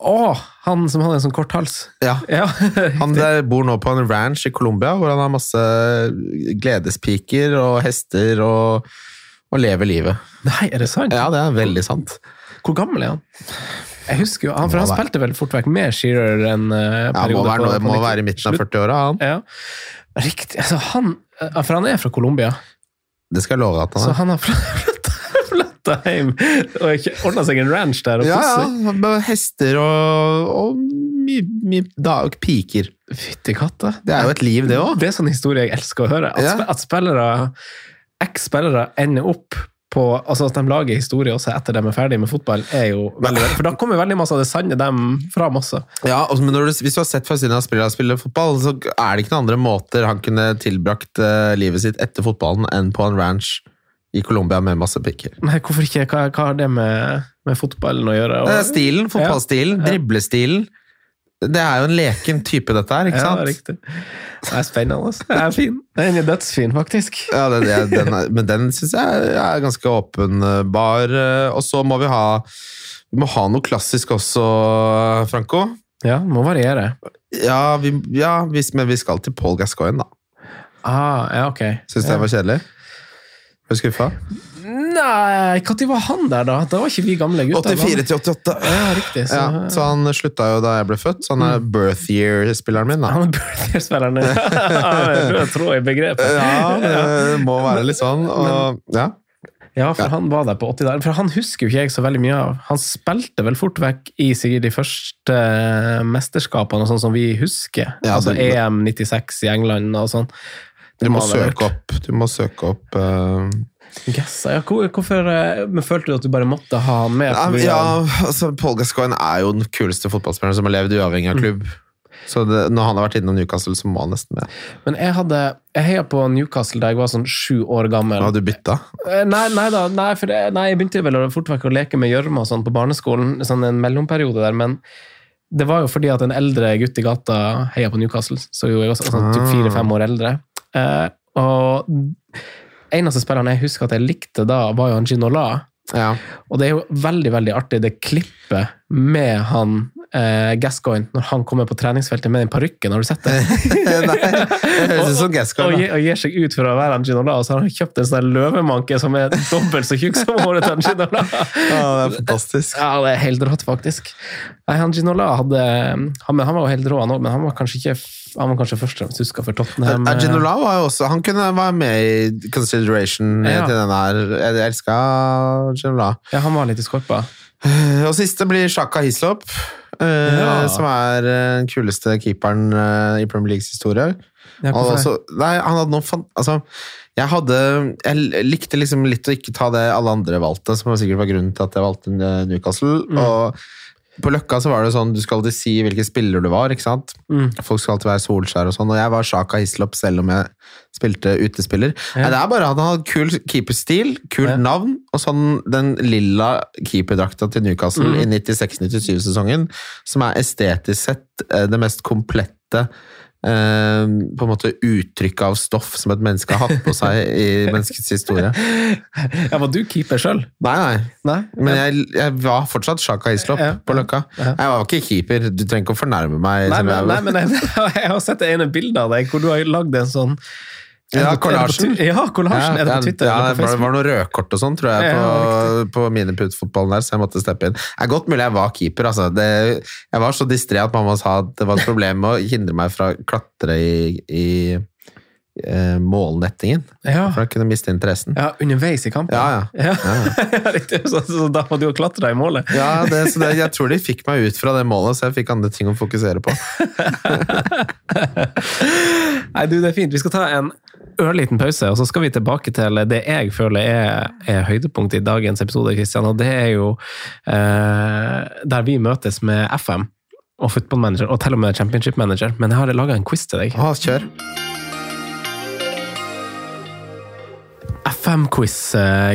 Speaker 1: Å, han som hadde en sånn kort hals!
Speaker 2: Ja,
Speaker 1: Ja, [laughs]
Speaker 2: Han der bor nå på en ranch i Colombia, hvor han har masse gledespiker og hester og, og lever livet.
Speaker 1: Nei, er det sant?
Speaker 2: Ja, det er veldig sant.
Speaker 1: Hvor gammel er han? Jeg husker jo, han, For han
Speaker 2: være-
Speaker 1: spilte vel fort vekk med Shearer en uh,
Speaker 2: Ja, må være,
Speaker 1: på-
Speaker 2: må være i midten av 40-åra, han.
Speaker 1: Ja, riktig. Altså, han, eh, for han er fra Colombia,
Speaker 2: Det skal jeg love at han er.
Speaker 1: Så han har flytta hjem og ordna seg en ranch der.
Speaker 2: Ja, ja. Hester og, og mye, mye da, piker.
Speaker 1: Fytti katta.
Speaker 2: Det er jo et liv, det òg.
Speaker 1: Det er sånn historie jeg elsker å høre. At,
Speaker 2: Ja.
Speaker 1: at spillere, eks-spillere ender opp på altså At de lager historie også etter de er ferdig med fotball, er jo veldig, For da kommer veldig masse av det sanne dem fram også.
Speaker 2: Ja, men du, hvis du har sett Fasina spille, spille fotball, så er det ikke noen andre måter han kunne tilbrakt eh, livet sitt etter fotballen enn på en ranch i Colombia med masse pikker.
Speaker 1: Nei, hvorfor ikke? Hva, hva har det med, med fotballen å gjøre?
Speaker 2: Det er stilen, fotballstilen,
Speaker 1: Ja.
Speaker 2: driblestilen. Det er jo en leken type, dette her, ikke
Speaker 1: Ja,
Speaker 2: sant?
Speaker 1: riktig. Det er spennende. altså. Den er fin. Den er dødsfin, faktisk.
Speaker 2: Ja, det, det, den er, men den syns jeg er ganske åpenbar. eh, Og så må vi ha vi må ha noe klassisk også, Franco.
Speaker 1: Ja, må variere.
Speaker 2: Ja, vi, ja hvis, men vi skal til Paul Gascoigne, da.
Speaker 1: Ah, ja, ok.
Speaker 2: Syns du
Speaker 1: ja.
Speaker 2: det var kjedelig? Er du skuffa?
Speaker 1: Nei, når var han der, da? Da var ikke vi gamle gutter.
Speaker 2: 84 til 88.
Speaker 1: Ja, riktig. Så,
Speaker 2: Ja, så han slutta jo da jeg ble født, så han er birth year-spilleren min. da.
Speaker 1: Han er birth year-spilleren Rød tråd i begrepet.
Speaker 2: Ja, det må være litt sånn. Og, ja.
Speaker 1: Ja, for han var der på 80 der. For han husker jo ikke jeg så veldig mye av. Han spilte vel fort vekk i sikkert de første mesterskapene, og sånn som vi husker.
Speaker 2: Ja,
Speaker 1: altså
Speaker 2: det-
Speaker 1: EM 96 i England og sånn.
Speaker 2: Du må søke opp. Du må søke opp uh,
Speaker 1: Gassa, ja, hvor- hvorfor eh, men Følte du at du bare måtte ha han med?
Speaker 2: ja, ja, altså, Paul Gascoigne er jo den kuleste fotballspilleren som har levd uavhengig av klubb. Så det, når han har vært innom Newcastle, så må han nesten med.
Speaker 1: Men jeg hadde Jeg heia på Newcastle da jeg var sånn sju år gammel.
Speaker 2: Har du bytta?
Speaker 1: Eh, Nei, nei da, nei, det, nei, jeg begynte vel fort vekk å leke med gjørme og sånn på barneskolen, sånn en mellomperiode der, men det var jo fordi at en eldre gutt i gata heia på Newcastle, så jo jeg var sånn typ
Speaker 2: Ah.
Speaker 1: fire-fem år eldre. Eh, og eneste spilleren jeg husker at jeg likte da, var jo Ginola.
Speaker 2: Ja.
Speaker 1: Og det er jo veldig, veldig artig, det klippet med han eh, Gascoigne når han kommer på treningsfeltet med den parykken, har du sett det? [laughs]
Speaker 2: Nei, det høres ut som
Speaker 1: og,
Speaker 2: Gascoigne.
Speaker 1: gir- og gir seg ut for å være en Ginola, og så har han kjøpt en sånn løvemanke som er dobbelt så tjukk som håret til Ginola. [laughs]
Speaker 2: Ja, det er fantastisk.
Speaker 1: Ja, det er helt rått, faktisk. Nei, han Ginola hadde han, han var jo helt rå, han òg, men han var kanskje ikke han var kanskje først og fremst huska for Tottenham. eh,
Speaker 2: Ginola var jo også Han kunne være med i consideration
Speaker 1: Ja.
Speaker 2: til den der. Jeg elska Ginola.
Speaker 1: Ja, han var litt i skorpa.
Speaker 2: Og siste blir Shaka Hislop, eh,
Speaker 1: Ja.
Speaker 2: som er eh, den kuleste keeperen eh, i Premier Leagues historie. Også, nei, han hadde noen fan... Altså, jeg hadde Jeg likte liksom litt å ikke ta det alle andre valgte, som sikkert var grunnen til at jeg valgte eh, Newcastle.
Speaker 1: Mm.
Speaker 2: Og på Løkka så var det sånn, du skal alltid si hvilken spiller du var, ikke sant?
Speaker 1: Mm.
Speaker 2: Folk skal alltid være Solskjær og sånn, og jeg var Sjaka Hislop selv om jeg spilte utespiller.
Speaker 1: Ja.
Speaker 2: Nei, det er bare at han hadde kul keeperstil, kult
Speaker 1: Ja.
Speaker 2: navn, og sånn den lilla keeperdrakta til Newcastle
Speaker 1: Mm.
Speaker 2: i 96-97-sesongen, som er estetisk sett eh, det mest komplette eh, på en måte uttrykk av stoff som et menneske har hatt på seg i [laughs] menneskets historie.
Speaker 1: Ja, Var du keeper sjøl?
Speaker 2: Nei, nei.
Speaker 1: Nei?
Speaker 2: Men jeg, jeg var fortsatt Sjaka Islop
Speaker 1: Ja,
Speaker 2: på Løkka.
Speaker 1: ja.
Speaker 2: Jeg var ikke keeper. Du trenger ikke å fornærme meg.
Speaker 1: Nei,
Speaker 2: som
Speaker 1: men,
Speaker 2: jeg-
Speaker 1: nei, men jeg, [laughs] jeg har sett det ene bildet av deg hvor du har lagd en sånn
Speaker 2: Ja, kollasjen.
Speaker 1: Ja, kollasjen. Er det på Twitter
Speaker 2: Ja, det var, var noe rødkort og sånn, tror jeg, på, på miniputt-fotballen der, så jeg måtte steppe inn. Det er godt mulig jeg var keeper, altså. Det, jeg var så distré at mamma sa at det var et [laughs] problem med å hindre meg fra å klatre i, i eh, målnettingen,
Speaker 1: Ja.
Speaker 2: for da kunne miste interessen.
Speaker 1: ja, underveis i kampen?
Speaker 2: Ja, ja.
Speaker 1: Ja. [laughs] Så, så da må du jo klatre i målet?
Speaker 2: Ja, det, så det, jeg tror de fikk meg ut fra det målet, så jeg fikk andre ting å fokusere på. [laughs]
Speaker 1: Nei, du, det er fint. Vi skal ta en ørliten pause, og så skal vi tilbake til det jeg føler er, er høydepunktet i dagens episode, Kristian, og det er jo eh, der vi møtes med FM. og football manager, og til og med championship manager, men jeg har laga en quiz til deg.
Speaker 2: Å, kjør.
Speaker 1: FM-quiz,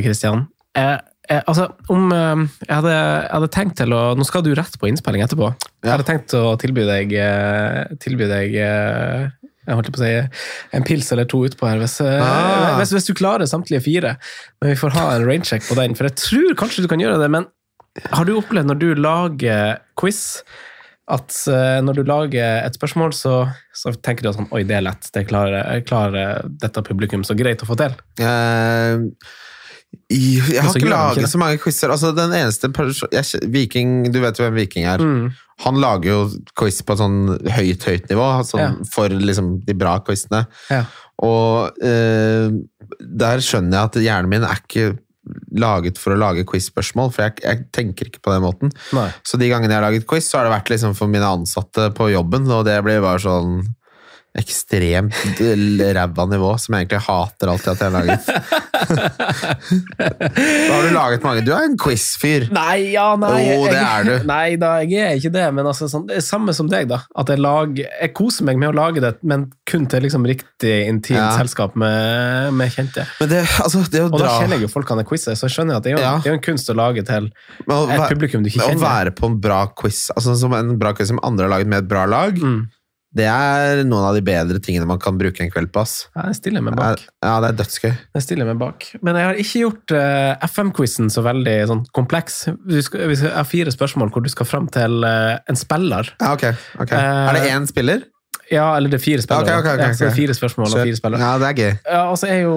Speaker 1: Kristian. Eh, eh, altså, om eh, jeg, hadde, jeg hadde tenkt til å Nå skal du rett på innspilling etterpå. Jeg hadde tenkt å tilby deg, eh, tilby deg eh, jeg holdt på å si en pils eller to utpå her, hvis, eh,
Speaker 2: Ah.
Speaker 1: hvis, hvis du klarer samtlige fire. Men vi får ha en raincheck på den, for jeg tror kanskje du kan gjøre det. Men har du opplevd når du lager quiz, at eh, når du lager et spørsmål, så, så tenker du at sånn, oi, det er lett, det klarer, klarer dette publikum så greit å få til?
Speaker 2: Eh, i- jeg har ikke laget så mange quizer. Altså, den eneste jeg, Viking, Du vet jo hvem Viking er.
Speaker 1: Mm.
Speaker 2: Han lager jo quiz på sånn høyt, høyt nivå, sånn,
Speaker 1: Ja.
Speaker 2: for liksom de bra quizene.
Speaker 1: Ja.
Speaker 2: Og eh, der skjønner jeg at hjernen min er ikke laget for å lage quiz-spørsmål, for jeg, jeg tenker ikke på den måten.
Speaker 1: Nei.
Speaker 2: Så de gangene jeg har laget quiz, så har det vært liksom for mine ansatte på jobben, og det blir bare sånn ekstremt ræva nivå, som jeg egentlig hater alltid at jeg har laget. [laughs] da har du laget mange. Du er en quiz-fyr.
Speaker 1: Nei, ja, nei.
Speaker 2: Jo, det
Speaker 1: jeg-
Speaker 2: er du.
Speaker 1: Nei da, jeg er ikke det. Men altså, sånn, det er samme som deg, da. At jeg, lager, jeg koser meg med å lage det, men kun til liksom riktig intimt
Speaker 2: Ja.
Speaker 1: selskap med, med kjente.
Speaker 2: Men det, altså, det å
Speaker 1: Og da kjenner jeg jo folkene jeg quizer, så jeg skjønner at det er jo,
Speaker 2: Ja.
Speaker 1: det er en kunst å lage til et publikum du ikke
Speaker 2: kjenner. å være på en bra quiz, altså som en bra quiz som andre har laget med et bra lag,
Speaker 1: Mm.
Speaker 2: Det er noen av de bedre tingene man kan bruke en kveld på. ass.
Speaker 1: Jeg stiller meg bak.
Speaker 2: Ja, det er dødsgøy.
Speaker 1: Jeg stiller meg bak. Men jeg har ikke gjort uh, FM-quizen så veldig sånn, kompleks. Vi skal, vi skal, jeg har fire spørsmål hvor du skal fram til uh, en spiller.
Speaker 2: Ja, ok. ok.
Speaker 1: Eh,
Speaker 2: er det én spiller?
Speaker 1: Ja, eller det er fire spillere.
Speaker 2: ok, ok, ok,
Speaker 1: Ja, det er fire spørsmål og fire spillere.
Speaker 2: Ja, det er gøy.
Speaker 1: Ja, altså er jo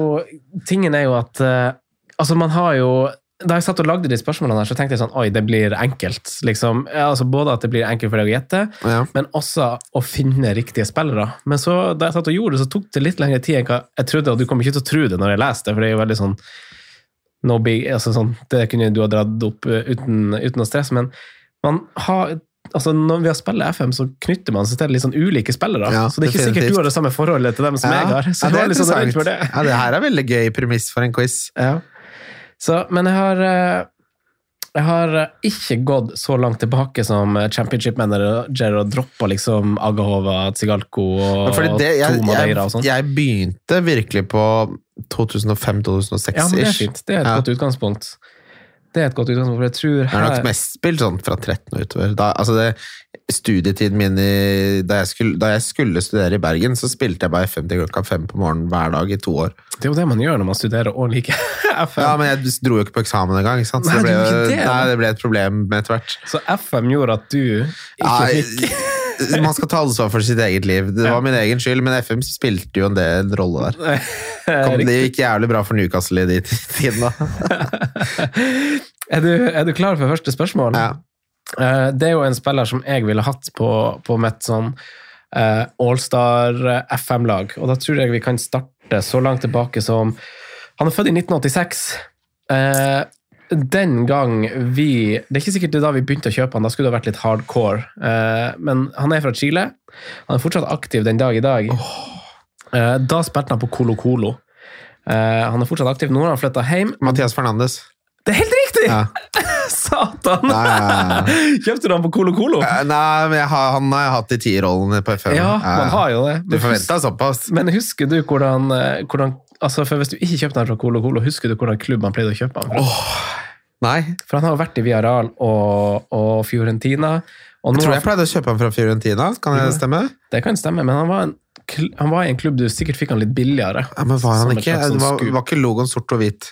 Speaker 1: Tingen er jo at uh, Altså, man har jo Da jeg satt og lagde de spørsmålene her, så tenkte jeg sånn Oi, det blir enkelt. Liksom, ja, altså Både at det blir enkelt for deg å gjette,
Speaker 2: Ja.
Speaker 1: men også å finne riktige spillere. Men så, da jeg satt og gjorde det, så tok det litt lengre tid enn hva jeg trodde, og du kommer ikke til å tro det når jeg leser det, for det er jo veldig sånn no big, altså sånn, Det kunne du ha dratt opp eh, uten, uten å stresse, men man har altså Når vi har spiller FM, så knytter man seg til litt sånn ulike spillere.
Speaker 2: Ja,
Speaker 1: så det er ikke sikkert du har det samme forholdet til dem som jeg har. Så
Speaker 2: ja,
Speaker 1: det
Speaker 2: er
Speaker 1: litt sånn det.
Speaker 2: Ja, det her er veldig gøy premiss for en quiz.
Speaker 1: Ja. Så, men jeg har eh, jeg har eh, ikke gått så langt tilbake som eh, championship manager og droppa liksom Agahova, Tsigalko og
Speaker 2: Tom fordi det, jeg,
Speaker 1: to Madeira og sånn.
Speaker 2: jeg begynte virkelig på 2005-2006-ish.
Speaker 1: Ja, men det er fint. Det er et
Speaker 2: Ja.
Speaker 1: godt utgangspunkt. Det er et godt utgangspunkt, for jeg tror
Speaker 2: Jeg har nok mest spilt sånn fra 13 og utover. Da, altså det, studietiden min i, da, jeg skulle, da jeg skulle studere i Bergen, så spilte jeg bare FM til klokka fem på morgenen hver dag i to år.
Speaker 1: Det er jo det man gjør når man studerer og liker [laughs] FM.
Speaker 2: Ja, Men jeg dro jo ikke på eksamen engang, så
Speaker 1: Nei,
Speaker 2: det ble,
Speaker 1: det,
Speaker 2: nei, det ble et problem med etter hvert.
Speaker 1: Så FM gjorde at du ikke fikk [laughs] [laughs]
Speaker 2: man skal ta ansvar for sitt eget liv. Det var min egen skyld, men FM spilte jo en del en rolle der. [laughs] Kom, det gikk jævlig bra for Newcastle i de tidene. [laughs]
Speaker 1: er, du, er du klar for første spørsmål?
Speaker 2: Ja.
Speaker 1: Eh, Det er jo en spiller som jeg ville hatt på, på mitt sånn eh, Allstar FM-lag, og da tror jeg vi kan starte så langt tilbake som Han er født i 1986. Den gang vi Det er ikke sikkert det er da vi begynte å kjøpe han, da skulle det ha vært litt hardcore. Eh, men han er fra Chile. Han er fortsatt aktiv den dag i dag. Eh, da spilte han på Colo Colo. Eh, han er fortsatt aktiv. Nå har han flytta hjem.
Speaker 2: Mathias Fernandes.
Speaker 1: Det er helt riktig!
Speaker 2: Ja. [laughs]
Speaker 1: Satan!
Speaker 2: Ja, ja,
Speaker 1: Kjøpte du han på Colo Colo?
Speaker 2: Eh, Nei, har, han har jeg hatt i tierrollen på FM.
Speaker 1: Ja, man har jo det.
Speaker 2: Du
Speaker 1: Men,
Speaker 2: forventa såpass?
Speaker 1: men husker du hvordan, eh, hvordan altså for Hvis du ikke kjøpte han fra Colo Colo, husker du hvordan klubb han pleide å kjøpe han fra?
Speaker 2: Nei.
Speaker 1: For han har vært i Viaral og, og Fiorentina. Og
Speaker 2: Jeg tror jeg pleide å kjøpe han fra Fiorentina, kan det stemme?
Speaker 1: Det kan stemme, men han var, en, han var i en klubb du sikkert fikk han litt billigere.
Speaker 2: Ja, men var han ikke?
Speaker 1: sånn
Speaker 2: var, var ikke logoen sort og hvit?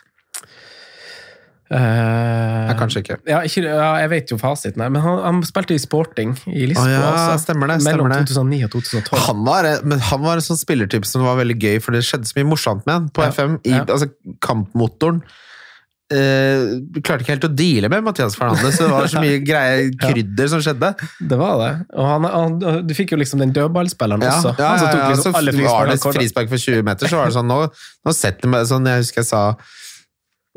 Speaker 1: Uh,
Speaker 2: Ja, kanskje ikke.
Speaker 1: Ja, ikke, ja, jeg vet jo fasiten, men han, han spilte i Sporting i Lisboa.
Speaker 2: Oh, ja,
Speaker 1: også,
Speaker 2: stemmer det,
Speaker 1: mellom
Speaker 2: stemmer det.
Speaker 1: 2009 og 2012.
Speaker 2: Han var, men han var en sånn spillertype som var veldig gøy, for det skjedde så mye morsomt med han på FM. I, altså, kampmotoren eh, klarte ikke helt å deale med Mathias Fernandes. så Det var så mye [laughs] greie krydder som skjedde.
Speaker 1: Det var det. Og han, han, du fikk jo liksom den dødballspilleren
Speaker 2: Ja,
Speaker 1: også.
Speaker 2: ja, ja,
Speaker 1: ja,
Speaker 2: ja,
Speaker 1: liksom
Speaker 2: så var det frispark for 20 meter, så var det sånn Nå, nå setter meg, sånn, Jeg husker jeg sa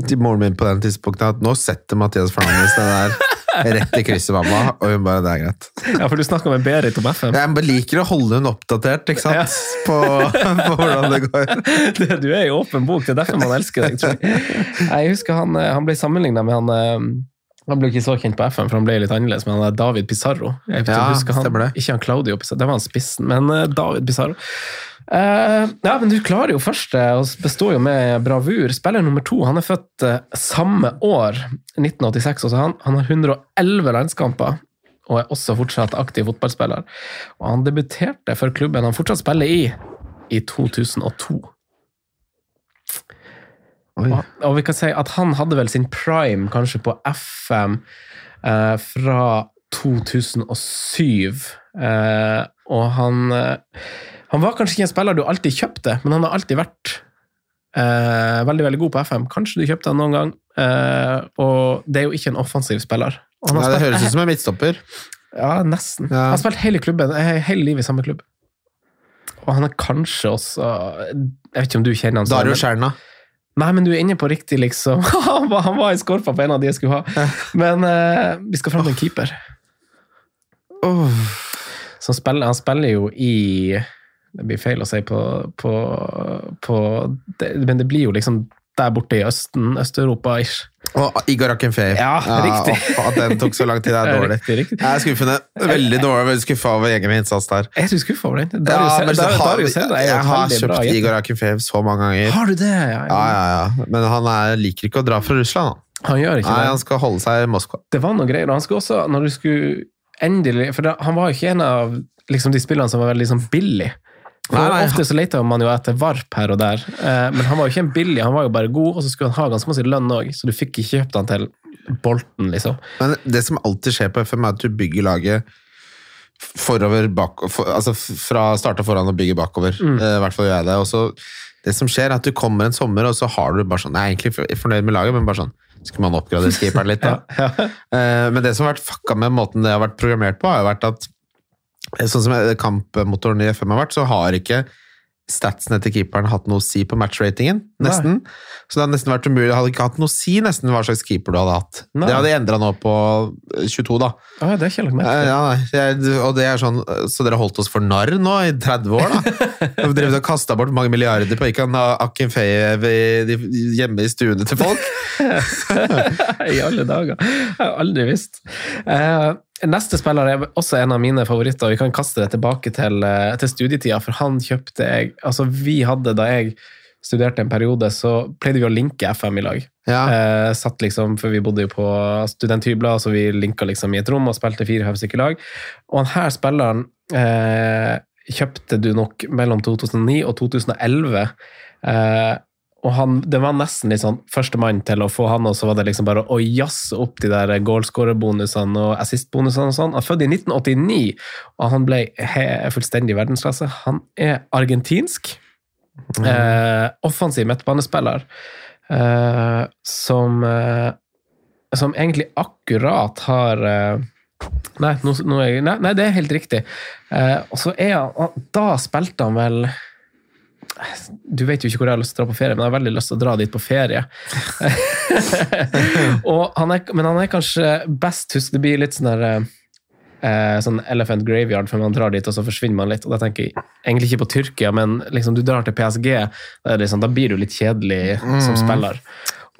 Speaker 2: til moren min på den tidspunktet at nå setter Mathias Fernandes den der [laughs] rett i krysset, mamma. Og hun bare Det er greit.
Speaker 1: Ja, for du snakka med Berit om FM.
Speaker 2: Jeg bare liker å holde hun oppdatert, ikke sant? [laughs] På, på hvordan det går. [laughs]
Speaker 1: Det- Du er i åpen bok, det er derfor man elsker deg, tror jeg. Jeg husker han, eh, han ble sammenligna med han eh, Han ble ikke så kjent på FM, for han ble litt annerledes, men han er David Pizarro. Jeg
Speaker 2: Ja,
Speaker 1: han. Ikke han Claudio Pizarro, det var han spissen, men eh, David Pizarro. Eh, ja, men du klarer jo første, og består jo med bravur. Spiller nummer to, han er født eh, samme år, 1986, også han. Han har 111 landskamper, og er også fortsatt aktiv fotballspiller. Og han debuterte for klubben han fortsatt spiller i, i 2002.
Speaker 2: Oi.
Speaker 1: Og, og vi kan si at han hadde vel sin prime kanskje på FM uh, fra 2007. Eh, og han eh, Han var kanskje ikke en spiller du alltid kjøpte, men han har alltid vært eh, veldig veldig god på FM. Kanskje du kjøpte han noen gang. Eh, og det er jo ikke en offensiv spiller.
Speaker 2: Nei, det
Speaker 1: spilt-
Speaker 2: høres ut som en midtstopper.
Speaker 1: Ja, nesten.
Speaker 2: Ja.
Speaker 1: Han har spilt hele klubben, eh, hele livet i samme klubb. Og han er kanskje også Jeg vet ikke om du kjenner han
Speaker 2: Dario
Speaker 1: men-
Speaker 2: Skjerna.
Speaker 1: Nei, men du er inne på riktig, liksom. [laughs] han, var, han var i skorpa på en av de jeg skulle ha. [laughs] Men eh, vi skal fram til en keeper. Som spiller, han spiller jo i Det blir feil å si på, på, på det, Men det blir jo liksom der borte i Østen, Øst-Europa-ish.
Speaker 2: Og Igor Akinfeev.
Speaker 1: Ja, riktig.
Speaker 2: og At den tok så lang tid, er [laughs] dårlig.
Speaker 1: Riktig, riktig.
Speaker 2: Jeg er skuffende. Veldig dårlig. Veldig skuffa over egen innsats der.
Speaker 1: Er du skuffa over den?
Speaker 2: Ja,
Speaker 1: Darius,
Speaker 2: men
Speaker 1: der,
Speaker 2: har-
Speaker 1: Darius Selda er
Speaker 2: jeg har kjøpt
Speaker 1: bra.
Speaker 2: Igor Akinfeev så mange ganger.
Speaker 1: Har du det? Ja,
Speaker 2: Ja, ja, ja. Men han er, liker ikke å dra fra Russland. Han.
Speaker 1: Han gjør ikke
Speaker 2: Nei,
Speaker 1: det.
Speaker 2: han skal holde seg i Moskva.
Speaker 1: Det var noe greier. Han skulle også, når du skulle endelig For han var jo ikke en av liksom, de spillene som var veldig liksom, billig.
Speaker 2: Nei, nei,
Speaker 1: Ofte så leter man jo etter varp her og der, eh, men han var jo ikke en billig, han var jo bare god, og så skulle han ha ganske masse lønn òg, så du fikk ikke kjøpt han til Bolten, liksom.
Speaker 2: Men det som alltid skjer på FM, er at du bygger laget forover, bak, for, altså fra starta foran og bygger bakover.
Speaker 1: Mm.
Speaker 2: Eh, I hvert fall gjør jeg det. Og så, det som skjer, er at du kommer en sommer, og så har du bare sånn Jeg er egentlig fornøyd med laget, men bare sånn Skulle man oppgradere keeperen litt, da? [laughs]
Speaker 1: Ja, ja.
Speaker 2: Eh, Men det som har vært fucka med måten det har vært programmert på, har jo vært at sånn som kampmotoren i FM har vært, så har ikke statsene til keeperen hatt noe å si på matchratingen, nesten. Så det hadde nesten vært umulig. Det hadde ikke hatt noe å si nesten hva slags keeper du hadde hatt.
Speaker 1: Nei.
Speaker 2: Det hadde endra nå på eh, 22, da.
Speaker 1: Ah, det er ikke lagt
Speaker 2: Eh,
Speaker 1: merke.
Speaker 2: Ja, nei. Og det er sånn, eh, så dere holdt oss for narr nå i 30 år, da? [laughs] Dere har og kasta bort mange milliarder på ikke han Akinfeev i- de- hjemme i stuene til folk? [laughs]
Speaker 1: I alle dager. Jeg har aldri visst. Eh, neste spiller er også en av mine favoritter. Vi kan kaste det tilbake til, eh, til studietida, for han kjøpte jeg Altså, vi hadde da jeg studerte en periode, så pleide vi å linke FM i lag.
Speaker 2: Ja.
Speaker 1: Eh, satt liksom, for Vi bodde jo på studenthybler, så vi linka liksom i et rom og spilte fire stykker i lag. Og han her spilleren eh, kjøpte du nok mellom 2009 og 2011. Eh, og han, det var nesten litt sånn førstemann til å få han, og så var det liksom bare å jazze opp de der goalscorerbonusene og assist-bonusene og sånn. Han er født i 1989, og han ble fullstendig verdensklasse. Han er argentinsk. Eh, offensiv midtbanespiller eh, som eh, Som egentlig akkurat har eh, Nei, er jeg, nei, nei, det er helt riktig. Eh, og så er han Da spilte han vel Du vet jo ikke hvor jeg har lyst til å dra på ferie, men jeg har veldig lyst til å dra dit på ferie. [laughs] og han er, men han er kanskje best husk, Det blir litt sånn der eh, sånn Elephant Graveyard, før man drar dit, og så forsvinner man litt. og Da tenker jeg egentlig ikke på Tyrkia, men liksom du drar til PSG, er liksom, da blir du litt kjedelig som spiller.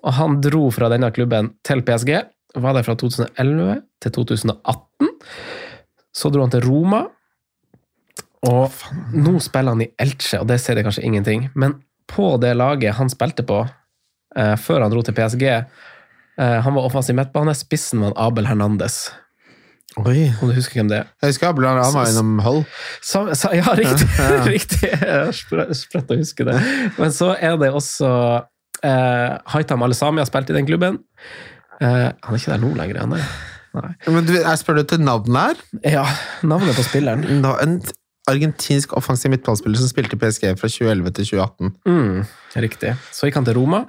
Speaker 1: Og han dro fra denne klubben til PSG, var der fra 2011 til 2018. Så dro han til Roma, og nå spiller han i Elche, og det sier det kanskje ingenting. Men på det laget han spilte på eh, før han dro til PSG eh, Han var offensiv midtbane, spissen var Abel Hernandez.
Speaker 2: Oi.
Speaker 1: Om du husker hvem det er?
Speaker 2: Jeg husker Abel, Hernandez var innom Hull.
Speaker 1: Sa, sa, ja, riktig!
Speaker 2: Ja, ja. [laughs]
Speaker 1: riktig. Jeg Sprøtt å huske det. Men så er det også eh, Haitam Alesami har spilt i den klubben. Eh, han er ikke der nå lenger, han er Nei.
Speaker 2: Men du, jeg spør du til navnet her?
Speaker 1: Ja, navnet på spilleren.
Speaker 2: En argentinsk offensiv midtballspiller som spilte i PSG fra 2011 til 2018.
Speaker 1: Mm, riktig. Så gikk han til Roma.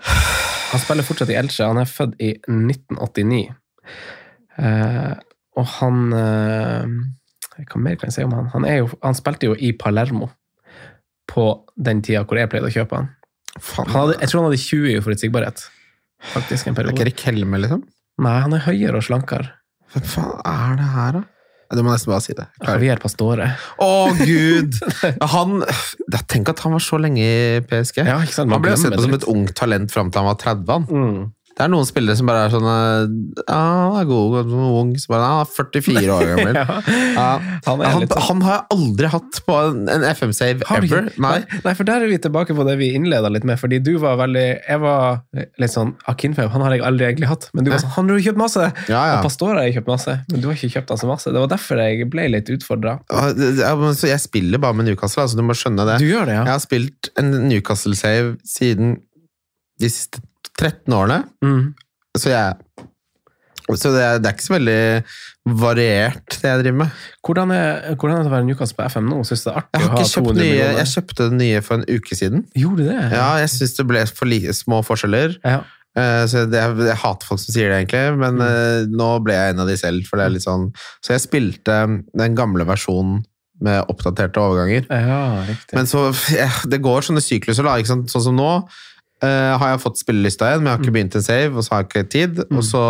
Speaker 1: Han spiller fortsatt i Elche. Han er født i 1989. Eh, og han eh, Hva mer kan jeg si om han? Han, er jo, han spilte jo i Palermo på den tida hvor jeg pleide å kjøpe han. Han hadde, jeg tror han hadde 20 i uforutsigbarhet. Faktisk en
Speaker 2: er ikke
Speaker 1: periode.
Speaker 2: Helme, liksom?
Speaker 1: Nei, han er høyere og slankere.
Speaker 2: Hva faen er det her, da? Du må nesten bare si det. Klarer.
Speaker 1: Javier Pastore.
Speaker 2: Å, gud! [laughs] Han, tenk at han var så lenge i PSG.
Speaker 1: Ja, ikke sant? Man
Speaker 2: han ble sett på som et ungt talent fram til han var 30. Han.
Speaker 1: Mm.
Speaker 2: Det er noen spillere som bare er sånn eh, Ja, han er god, han er ung. Så bare, han er 44 år gammel. [laughs]
Speaker 1: Ja.
Speaker 2: Ja.
Speaker 1: Han
Speaker 2: Han,
Speaker 1: sånn-
Speaker 2: han har jeg aldri hatt på en, FM-save ever. Nei.
Speaker 1: Nei, for der er vi tilbake på det vi innleda litt med. Fordi du var veldig Jeg var litt sånn Akinfev, han har jeg aldri egentlig hatt. Men du var sånn Han har jo kjøpt masse!
Speaker 2: Ja, ja.
Speaker 1: Og Pastora har jeg kjøpt masse, men du har ikke kjøpt han så masse. Det var derfor jeg ble litt utfordra.
Speaker 2: Ja, ja, så Jeg spiller bare med Newcastle, altså du må skjønne det.
Speaker 1: Du gjør det,
Speaker 2: Jeg har spilt en Newcastle-save siden de siste 13 årene.
Speaker 1: Mm.
Speaker 2: Så jeg så det er, det er ikke så veldig variert, det jeg driver med.
Speaker 1: Hvordan, er, hvordan er det å være Newcastle på FM nå? Syns det er artig
Speaker 2: Jeg, har
Speaker 1: å ha
Speaker 2: ikke kjøpt
Speaker 1: 200
Speaker 2: nye,
Speaker 1: millioner?
Speaker 2: jeg kjøpte den nye for en uke siden.
Speaker 1: Gjorde det?
Speaker 2: Ja, jeg syns det ble for li små forskjeller.
Speaker 1: Ja.
Speaker 2: Uh, Så det, jeg hater folk som sier det, egentlig, men
Speaker 1: Mm.
Speaker 2: eh, nå ble jeg en av de selv. For det er litt sånn Så jeg spilte den gamle versjonen med oppdaterte overganger.
Speaker 1: ja, riktig.
Speaker 2: Men så ja, Det går sånne sykluser, da. Sånn som nå eh, har jeg fått spillelista igjen, men jeg har ikke
Speaker 1: Mm.
Speaker 2: begynt en save, og så har jeg ikke tid. Og så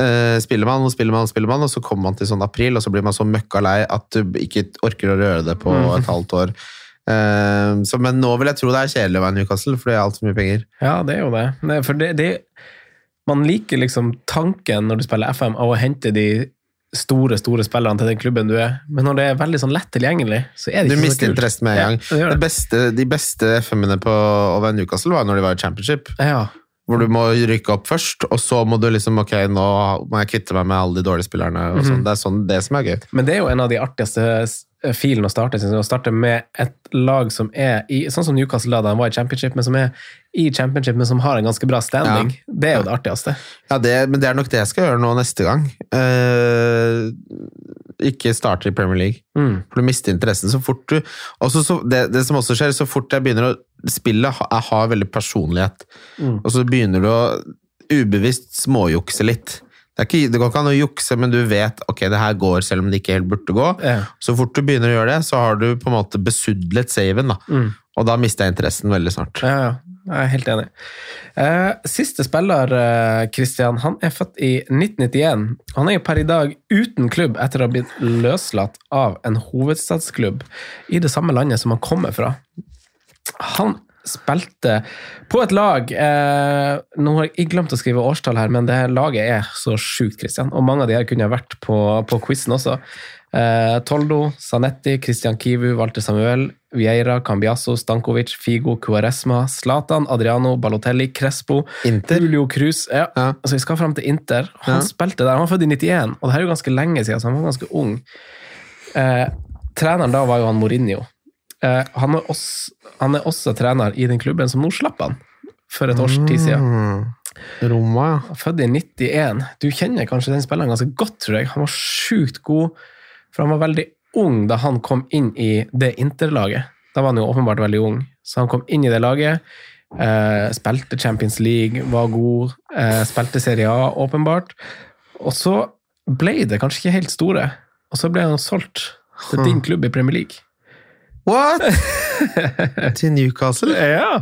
Speaker 2: uh, spiller man og spiller man og spiller man, og så kommer man til sånn april, og så blir man så møkka lei at du ikke orker å røre det på
Speaker 1: Mm.
Speaker 2: et halvt år. Uh, så, men nå vil jeg tro det er kjedelig å være Newcastle, for det er altfor mye penger.
Speaker 1: Ja, det er jo det. det for det, det Man liker liksom tanken når du spiller FM av å hente de store store spillerne til den klubben du er, men når det er veldig sånn lett tilgjengelig, så er det
Speaker 2: Du
Speaker 1: ikke så
Speaker 2: mister
Speaker 1: kult.
Speaker 2: interessen med en gang.
Speaker 1: Ja, det
Speaker 2: Det beste, de beste FM-ene på være Newcastle var når de var i championship.
Speaker 1: Ja.
Speaker 2: Hvor du må rykke opp først, og så må du liksom Ok, nå må jeg kvitte meg med alle de dårlige spillerne.
Speaker 1: Mhm.
Speaker 2: sånn. Det er sånn det som er gøy.
Speaker 1: Men det er jo en av de artigste filene å starte, synes jeg, å starte med et lag som er i, sånn som Newcastle da, da han var i championship, men som er i championship, men som har en ganske bra standing. Det er jo det artigste.
Speaker 2: Ja, det, Men det er nok det jeg skal gjøre nå neste gang. Eh, ikke starte i Premier League.
Speaker 1: Mm.
Speaker 2: For du mister interessen så fort du også så, det, det som også skjer, så fort jeg begynner å spille, jeg har veldig personlighet.
Speaker 1: Mm.
Speaker 2: Og så begynner du å ubevisst småjukse litt. Det, ikke, det går ikke an å jukse, men du vet ok, det her går selv om det ikke helt burde gå.
Speaker 1: Ja.
Speaker 2: Så fort du begynner å gjøre det, så har du på en måte besudlet saven. da.
Speaker 1: Mm.
Speaker 2: Og da mister jeg interessen veldig snart.
Speaker 1: Ja, ja. Jeg er helt enig. Eh, siste spiller, eh, Christian, han er født i 1991. Han er jo per i dag uten klubb etter å ha blitt løslatt av en hovedstadsklubb i det samme landet som han kommer fra. Han spilte på et lag eh, Nå har jeg glemt å skrive årstall her, men det laget er så sjukt, Christian. Og mange av de her kunne vært på, på quizen også. Eh, Toldo, Sanetti, Christian Kivu, Walter Samuel, Vieira, Cambiasso, Stankovic, Figo, Cuaresma, Zlatan, Adriano, Balotelli, Crespo,
Speaker 2: Inter.
Speaker 1: Julio Cruz. Ja,
Speaker 2: Ja.
Speaker 1: altså Vi skal fram til Inter. Han
Speaker 2: Ja.
Speaker 1: spilte der. Han var født i 91, og det her er jo ganske lenge siden, så han var ganske ung. Eh, treneren da var jo han Mourinho. Eh, han, er også, han er også trener i den klubben som nå slapp han, for et års tid siden.
Speaker 2: Mm. Roma, ja.
Speaker 1: Født i 91. Du kjenner kanskje den spilleren ganske godt, tror jeg. Han var sjukt god, for han var veldig ung da han kom inn i det interlaget. Da var han jo åpenbart veldig ung, så han kom inn i det laget. Eh, spilte Champions League, var god. Eh, spilte Serie A, åpenbart. Og så ble det kanskje ikke helt store, og så ble han solgt til din klubb i Premier League.
Speaker 2: What?! [laughs] Til Newcastle?
Speaker 1: Ja,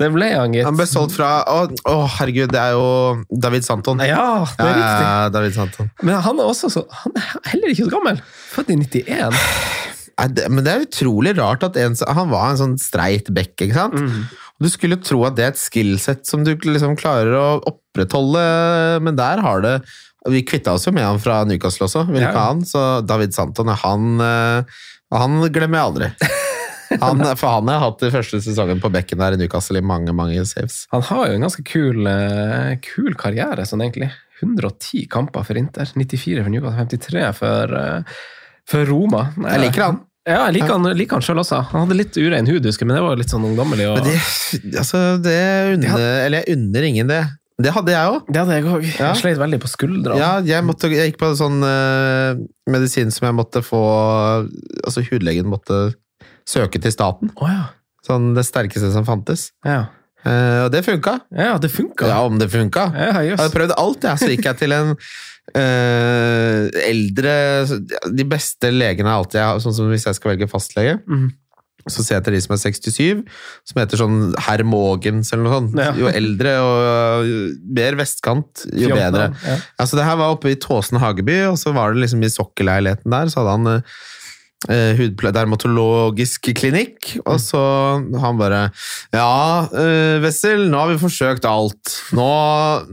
Speaker 1: det ble han, gitt.
Speaker 2: Han ble solgt fra Å, å, herregud, det er jo David Santon.
Speaker 1: Ja, det er riktig.
Speaker 2: Ja, David Santon.
Speaker 1: Men han er også så, han er heller ikke så gammel. Født i 91.
Speaker 2: Men det er utrolig rart at en, han var en sånn streit bekk, ikke sant?
Speaker 1: Mm.
Speaker 2: Du skulle tro at det er et skillset som du liksom klarer å opprettholde, men der har det Vi kvitta oss jo med han fra Newcastle også, vil
Speaker 1: Ja.
Speaker 2: ikke han? Så David Santon, han, eh, han glemmer jeg aldri. Han, for han har hatt den første sesongen på bekken der i Newcastle i mange mange saves.
Speaker 1: Han har jo en ganske kul, eh, kul karriere, sånn egentlig. 110 kamper for Inter, 94 for Newcastle, 53 for, eh, for Roma. Nei,
Speaker 2: Jeg liker han.
Speaker 1: Ja, jeg liker han, liker han sjøl også. Han hadde litt urein hud, husker men det var litt sånn ungdommelig. Og...
Speaker 2: Men det, altså, det unner, eller jeg unner ingen det. Det hadde jeg òg.
Speaker 1: Det hadde jeg òg.
Speaker 2: Ja.
Speaker 1: Jeg sleit veldig på skuldra.
Speaker 2: Ja, jeg, måtte, jeg gikk på en sånn uh, medisin som jeg måtte få Altså hudlegen måtte søke til staten.
Speaker 1: Oh, ja.
Speaker 2: Sånn det sterkeste som fantes.
Speaker 1: Ja,
Speaker 2: Uh, og det funka.
Speaker 1: ja det funka.
Speaker 2: Ja, om det funka.
Speaker 1: Ja,
Speaker 2: Jeg hadde prøvd alt, jeg. Så gikk jeg til en uh, eldre De beste legene er alltid har, sånn som hvis jeg skal velge fastlege.
Speaker 1: Mhm.
Speaker 2: Så ser jeg etter de som er 67, som heter sånn herr Mogens eller noe sånt.
Speaker 1: Ja.
Speaker 2: Jo eldre og mer vestkant, jo
Speaker 1: Fjorten,
Speaker 2: bedre.
Speaker 1: Ja.
Speaker 2: Altså, det her var oppe i Tåsen Hageby, og så var det liksom i sokkelleiligheten der, så hadde han eh, eh, dermatologisk klinikk, og så han bare Ja, eh, Wessel, nå har vi forsøkt alt. Nå,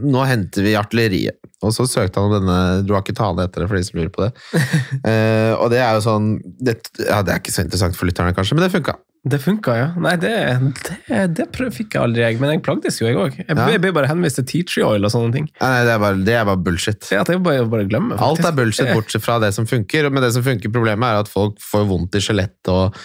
Speaker 2: nå henter vi artilleriet. Og så søkte han om denne Du har ikke tale etter det, for de som lurer på det. uh, [laughs] og det er jo sånn det, Ja, det er ikke så interessant for lytterne, kanskje, men det funka.
Speaker 1: Det funka, ja. Nei, det, det, det fikk jeg aldri, jeg. Men jeg plagdes jo, jeg òg. Jeg
Speaker 2: Ja.
Speaker 1: ble bare henvist til tea tree oil og sånne ting.
Speaker 2: Nei, det er bare, det er bare bullshit.
Speaker 1: Ja, det er bare, bare glemme.
Speaker 2: Alt er bullshit [laughs] bortsett fra det som funker. Men det som funker, problemet er at folk får vondt i skjelettet og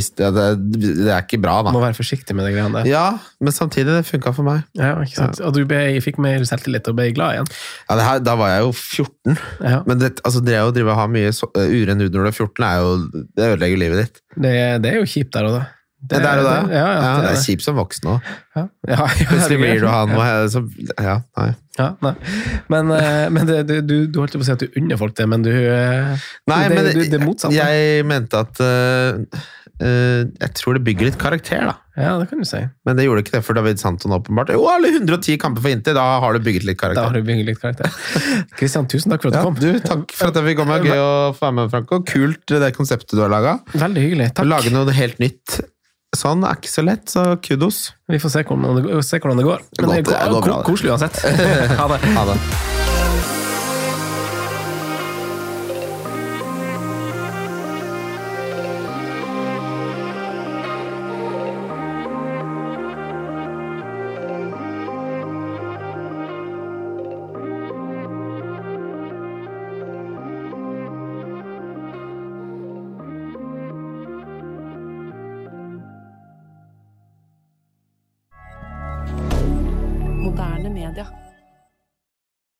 Speaker 2: det, det er ikke bra, da.
Speaker 1: Må være forsiktig med de greiene der.
Speaker 2: Ja, men samtidig, det funka for meg.
Speaker 1: Ja, ikke sant? Og du ble, fikk mer selvtillit og ble glad igjen.
Speaker 2: Ja, det her, da var jeg jo 14.
Speaker 1: Ja.
Speaker 2: Men det, altså, det å drive og ha mye uh, uren hud når du er 14, er jo, det ødelegger livet ditt.
Speaker 1: Det, det er jo kjipt der og da.
Speaker 2: Det, er jo det.
Speaker 1: Ja, ja,
Speaker 2: ja, det er kjipt som voksen òg.
Speaker 1: Ja, ja, [laughs]
Speaker 2: Plutselig blir du han og så, Ja, nei.
Speaker 1: Ja, nei. Men, eh, men det, du, du holdt på å si at du unner folk det, men du eh,
Speaker 2: Nei,
Speaker 1: det,
Speaker 2: men
Speaker 1: du, det er motsatt.
Speaker 2: jeg mente at uh, Jeg tror det bygger litt karakter, da.
Speaker 1: Ja, det kan du si.
Speaker 2: Men det gjorde ikke det for David Santon, åpenbart. Jo, alle 110 kamper for Inter, da har du bygget litt karakter.
Speaker 1: Da har du bygget litt karakter. Kristian, tusen takk for at du
Speaker 2: Ja,
Speaker 1: kom.
Speaker 2: du, takk for at jeg fikk komme. Gøy å få være med, Franco. Kult det konseptet du har laga.
Speaker 1: Veldig hyggelig. Takk.
Speaker 2: Lage noe helt nytt. Sånn er ikke så lett, så kudos.
Speaker 1: Vi får se hvordan det, det går. Men det
Speaker 2: går, det går bra,
Speaker 1: koselig uansett. [laughs] Ha det.
Speaker 2: Ha det.